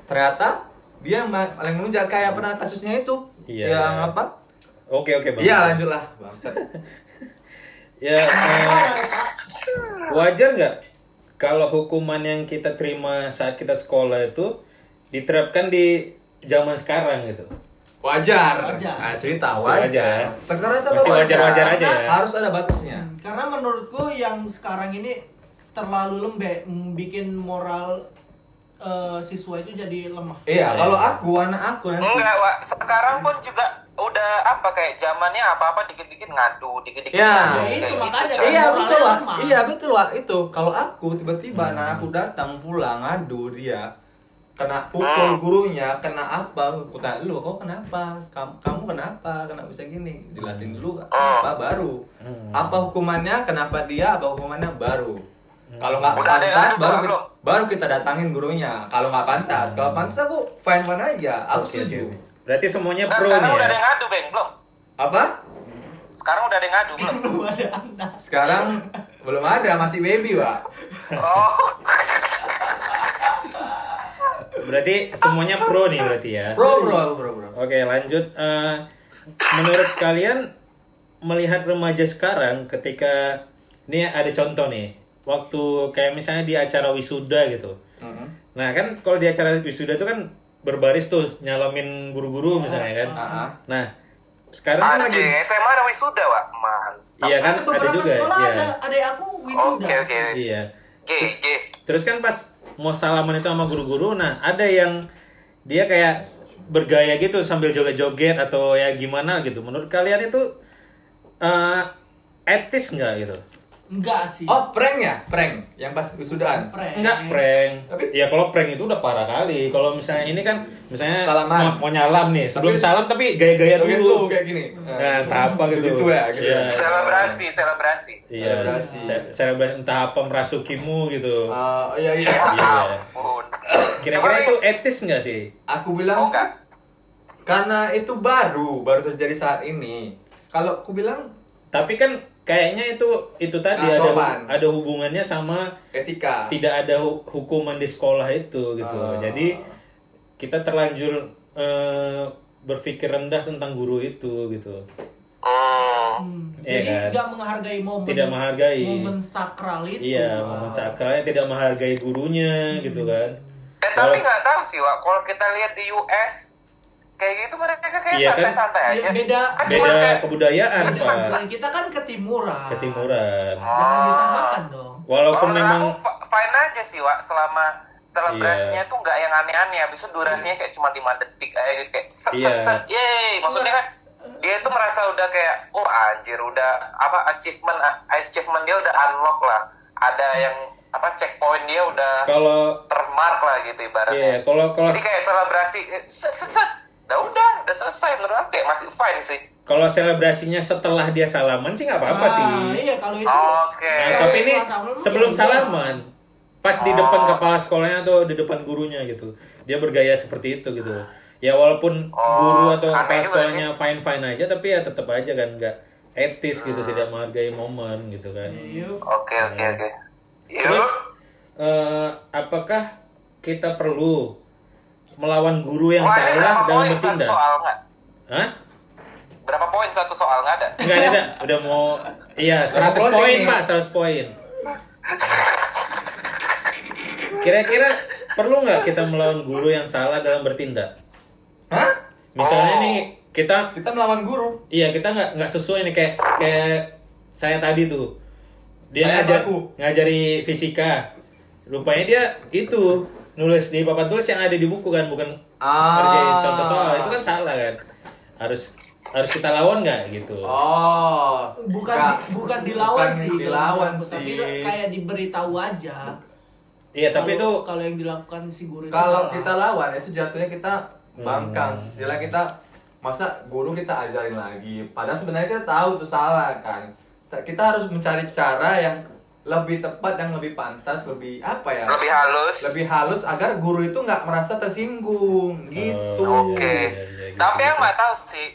ternyata dia yang paling menunjuk kayak pernah kasusnya itu Iya. yang apa? Oke oke bang. Iya lanjutlah bangsat. [LAUGHS] Ya eh, wajar nggak kalau hukuman yang kita terima saat kita sekolah itu diterapkan di zaman sekarang gitu? Wajar. Wajar. Nah, cerita wajar. wajar? Sekarang sama Masih wajar-wajar aja ya? Harus ada batasnya. Hmm, karena menurutku yang sekarang ini terlalu lembek mm, bikin moral eh, siswa itu jadi lemah Iya, Iya. kalau aku anak aku nanti enggak pak sekarang pun juga udah apa kayak zamannya apa apa dikit dikit ngadu dikit dikit Ya, ngadu itu kayak makanya gitu, kan. Iya betul lah. Iya betul lah itu. Kalau aku tiba-tiba anak aku datang pulang ngadu dia kena pukul gurunya, kena apa? Aku tanya lu, kok kenapa? Kamu, kamu kenapa? Kenapa bisa gini? Jelasin dulu apa baru. Apa hukumannya? Kenapa dia? Apa hukumannya baru? Kalau nggak pantas baru kita, baru kita datangin gurunya. Kalau nggak pantas, kalau pantas aku fine fine aja. Aku setuju. oke. Berarti semuanya Nah, pro sekarang nih udah ya? ada yang ngadu beng belum Apa? sekarang udah ada yang ngadu belum belum ada anak Sekarang belum ada, masih baby, Pak. oh Berarti semuanya pro nih berarti ya? Bro, bro, bro, bro. Oke lanjut. Eh, menurut kalian melihat remaja sekarang ketika ini ada contoh nih waktu kayak misalnya di acara wisuda gitu. Mm-mm. Nah kan kalau di acara wisuda itu kan berbaris tuh nyalamin guru-guru misalnya kan. Ah, ah. Nah sekarang kan lagi SMA ada wisuda pak man iya kan Ada juga sekolah iya. ada ada aku wisuda oke oke Iya. G G Terus kan pas mau salaman itu sama guru-guru, nah ada yang dia kayak bergaya gitu sambil joget-joget atau ya gimana gitu. Menurut kalian itu eh, etis nggak gitu? Enggak sih. Oh, prank ya? Prank yang pas wisudaan. Prank. Enggak prank. Tapi- ya kalau prank itu udah parah kali. Kalau misalnya ini kan misalnya Salaman. mau, mau nyalam nih, sebelum Tapi- salam tapi gaya-gaya Kayak dulu. gitu, kayak gini. Nah, entah apa gitu. Gitu ya, gitu Iya. ya. Selebrasi, selebrasi. Iya, Selebrasi. se- selebrasi entah apa merasukimu gitu. Ah, iya iya. Iya. Ampun. Kira-kira itu etis nggak sih? Aku bilang Oh, sih, enggak. karena itu baru, baru terjadi saat ini. Kalau aku bilang Tapi kan kayaknya itu itu tadi Nggak ada sopan. ada hubungannya sama etika. tidak ada hu- hukuman di sekolah itu gitu. Ah. Jadi kita terlanjur eh, berpikir rendah tentang guru itu gitu. Hmm. Hmm, Iya Jadi kan? nggak menghargai momen Tidak menghargai. momen sakral itu. Iya, momen sakralnya tidak menghargai gurunya gitu kan. Eh tapi nggak tahu sih, Wak. Kalau kita lihat di US, kayak gitu mereka kayak Iya, kan? santai-santai Iya, aja. beda Kan beda kayak- kebudayaan Beda, pak budaya kita kan ketimuran. ketimuran Jangan disamakan dong. walaupun Kalau memang aku fine aja sih, Wak, selama selebrasinya Iya. tuh nggak yang aneh-aneh. Habis itu durasinya kayak cuma 5 detik aja gitu kayak set Iya. set set. Yeay, maksudnya kan dia tuh merasa udah kayak oh anjir udah apa achievement achievement dia udah unlock lah. Ada yang apa checkpoint dia udah kalau termark lah gitu ibaratnya. iya kalau kalau Jadi kayak selebrasi eh, set set set. Udah udah, udah selesai menurut aku kayak masih fine sih. kalau selebrasinya setelah dia salaman sih nggak apa-apa Ah, sih Iya kalau itu. Oke. Nah, Kalau tapi ini sebelum ya salaman pas di Oh. depan kepala sekolahnya atau di depan gurunya gitu dia bergaya seperti itu gitu ya walaupun Oh, guru atau kepala sekolahnya fine fine aja tapi ya tetap aja kan nggak etis gitu Hmm. tidak menghargai momen gitu kan Yuk. Oke oke oke. terus eh, apakah kita perlu melawan guru yang Wah, salah satu bertindak soal nggak? Hah? Berapa poin satu soal nggak ada? Enggak ada, udah mau iya 100 closing poin. Pak, 100 poin. Kira-kira perlu nggak kita melawan guru yang salah dalam bertindak? Hah? Misalnya Oh. nih kita Kita melawan guru. iya kita nggak nggak sesuai nih kayak kayak saya tadi tuh. Dia ngajar aku. ngajari fisika. Rupanya dia itu nulis di papan tulis yang ada di buku kan, bukan Ah. ngerjain contoh soal. Itu kan salah kan. Harus harus kita lawan nggak gitu. Oh. bukan Nggak. di- bukan dilawan Bukan sih Dilawan sih. tapi kayak diberitahu aja Iya, tapi itu kalau yang dilakukan si guru itu Kalau salah. kita lawan itu jatuhnya kita bangkang. Hmm. Istilah kita masa guru kita ajarin lagi. Padahal sebenarnya kita tahu itu salah kan. Ta- Kita harus mencari cara yang lebih tepat, yang lebih pantas, lebih apa ya? Lebih halus. lebih halus agar guru itu nggak merasa tersinggung gitu. Oh, Oke. Iya, iya, gitu, Tapi gitu. aku nggak tahu sih.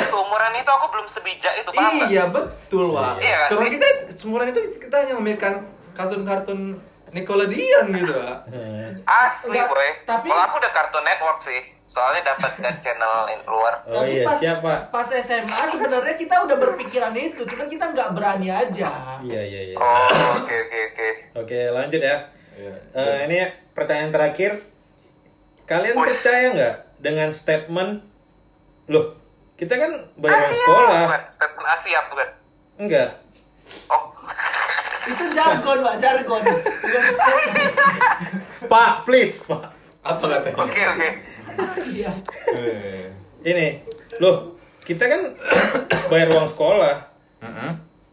Seumuran itu aku belum sebijak itu paham? Iya betul Wak. Iya nggak Seumuran kita seumuran itu kita hanya memikirkan kartun-kartun Nickelodeon gitu [LAUGHS] Asli Enggak, boy. tapi- Kalau aku udah Cartoon Network sih. Soalnya dapat kan channel luar. Oh Tapi iya, pas, siapa? pas SMA sebenarnya kita udah berpikiran itu, cuman kita nggak berani aja. Iya, iya, iya. Oh oke oke oke. Oke, lanjut ya. Iya. Eh, ini pertanyaan terakhir. Kalian percaya nggak dengan statement Loh, kita kan bayar Asia sekolah. bukan? Statement Asia bukan? Enggak. Oh. Itu jargon, Pak, jargon. Bukan [LAUGHS] statement. Pak, please, Pak. Apa katanya? Oke oke. Asia. Eh. Ini, loh, kita kan [COUGHS] bayar uang sekolah.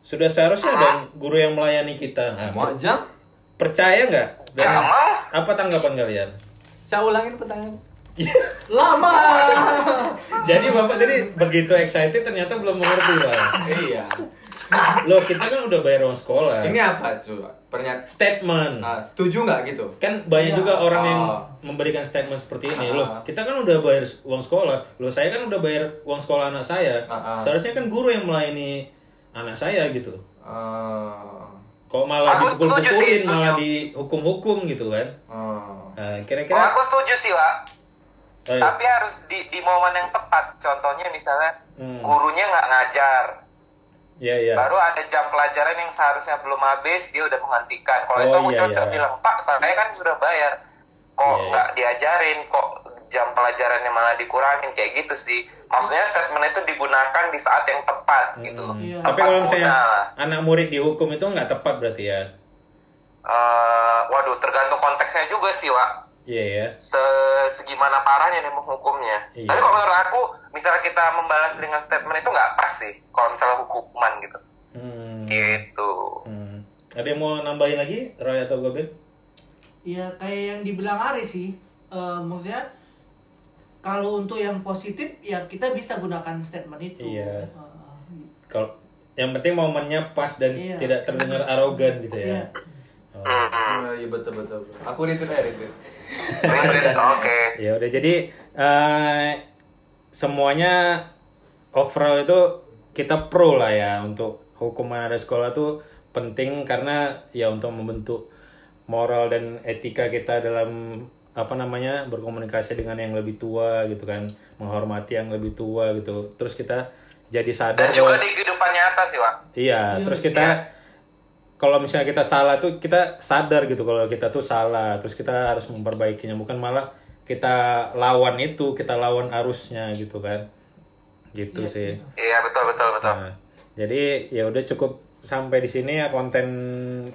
Sudah seharusnya ada guru yang melayani kita. Nah, Mau jam? percaya nggak? Dan Jangan. apa tanggapan kalian? Saya ulangin pertanyaan. [LAUGHS] Lama. Jadi bapak tadi begitu excited ternyata belum mengerti pak. iya. [LAUGHS] Loh kita kan udah bayar uang sekolah. Ini apa coba? Pernyataan. statement. Nah, setuju nggak gitu? Kan banyak Iya. juga orang yang Oh. memberikan statement seperti ini. Ah. Loh kita kan udah bayar uang sekolah. Loh saya kan udah bayar uang sekolah anak saya. Ah, ah. Seharusnya kan guru yang melayani anak saya gitu. Eh, Kok malah Aku setuju sih, dipukul-pukulin, malah dihukum-hukum gitu kan? eh. Nah, Oh, kira-kira. aku setuju sih, Wak. Eh, Tapi harus di di momen yang tepat. Contohnya misalnya Hmm. gurunya nggak ngajar. Ya ya. Baru ada jam pelajaran yang seharusnya belum habis, dia udah menghentikan. Kalau Oh, itu aku iya, cocok iya. bilang, Pak, saya kan sudah bayar. Kok Iya, iya. nggak diajarin? Kok jam pelajarannya malah dikurangin? Kayak gitu sih. Maksudnya statement itu digunakan di saat yang tepat gitu. Hmm. Iya. Tapi Tepat kalau misalnya guna anak murid dihukum itu nggak tepat berarti ya? Eh, waduh, tergantung konteksnya juga sih, Wak. Iya ya. Se segimana parahnya nih menghukumnya. Iya. Tapi kalau menurut aku, misalnya kita membalas dengan statement itu nggak pas sih. Kalau misalnya hukuman gitu. Hmm. Gitu. Hmm. Ada yang mau nambahin lagi, Roy atau Gobe? Ya kayak yang dibilang Ari sih, Eh, maksudnya kalau untuk yang positif ya kita bisa gunakan statement itu. Iya. Eh, Kalau yang penting momennya pas dan Iya. tidak terdengar arogan gitu ya. Iya. Oh. Oh, iya betul betul. Aku retweet aja retweet. [LAUGHS] Oke. Ya udah jadi eh, semuanya overall itu kita pro lah ya untuk hukuman ada sekolah tuh penting karena ya untuk membentuk moral dan etika kita dalam apa namanya berkomunikasi dengan yang lebih tua gitu kan menghormati yang lebih tua gitu terus kita jadi sadar Dan juga bahwa- di kehidupan nyata sih, Wak. Iya, terus kita kalau misalnya kita salah tuh kita sadar gitu kalau kita tuh salah, terus kita harus memperbaikinya bukan malah kita lawan itu, kita lawan arusnya gitu kan. Gitu sih. Iya, betul, betul, betul. Nah, jadi ya udah cukup sampai di sini ya konten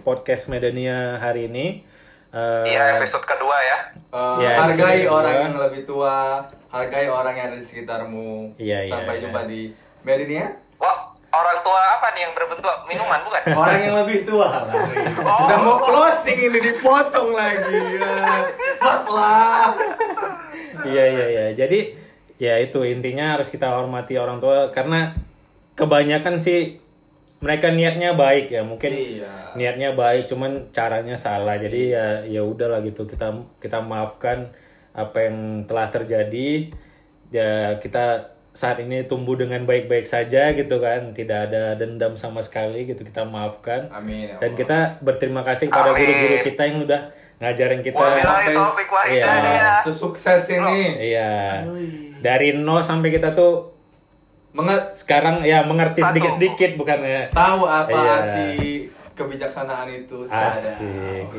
podcast Medania hari ini. Eh, Iya, episode kedua ya. Eh, Ya, hargai orang yang lebih tua, hargai orang yang ada di sekitarmu. Iya, iya, Sampai iya. jumpa di Medinia. Orang tua apa nih yang berbentuk minuman bukan? [LAUGHS] Orang yang lebih tua lah. Udah mau closing ini dipotong lagi. Ya. Fuck lah. Iya iya iya. Jadi ya itu intinya harus kita hormati orang tua karena kebanyakan sih mereka niatnya baik ya mungkin Iya. niatnya baik cuman caranya salah jadi ya ya udahlah gitu kita kita maafkan apa yang telah terjadi ya kita saat ini tumbuh dengan baik-baik saja gitu kan tidak ada dendam sama sekali gitu kita maafkan Amin. ya dan kita berterima kasih kepada guru-guru kita yang udah ngajarin kita sampai- Iya. hidayah. sesukses ini Iya. Dari nol sampai kita tuh Menget sekarang ya mengerti sedikit-sedikit bukan ya. tahu apa Iya. arti kebijaksanaan itu. Asik.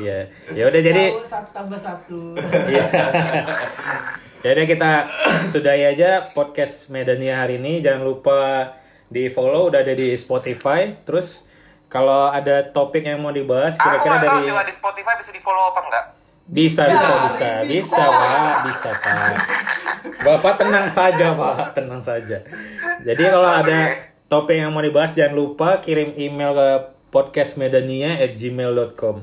Iya. Ya udah jadi satu tambah satu. Iya. [LAUGHS] Jadi kita [COUGHS] sudahi aja podcast Medania hari ini. Jangan lupa di follow udah ada di Spotify. Terus kalau ada topik yang mau dibahas kira-kira tahu dari di Spotify bisa di follow apa enggak? bisa bisa bisa bisa. bisa pak bisa pak bapak tenang saja pak tenang saja jadi kalau ada topik yang mau dibahas jangan lupa kirim email ke podcastmedania@gmail.com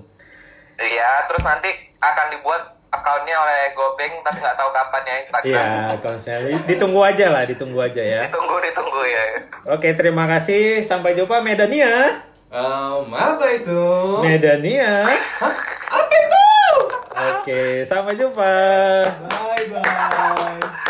Iya, terus nanti akan dibuat akunnya oleh Gobeng tapi nggak tahu kapan ya Instagram. Iya, konser ditunggu aja lah, ditunggu aja ya. Ditunggu, ditunggu ya. Oke, terima kasih. Sampai jumpa Medania. Em, apa itu? Medania. Apa itu? Oke, sampai jumpa. Bye.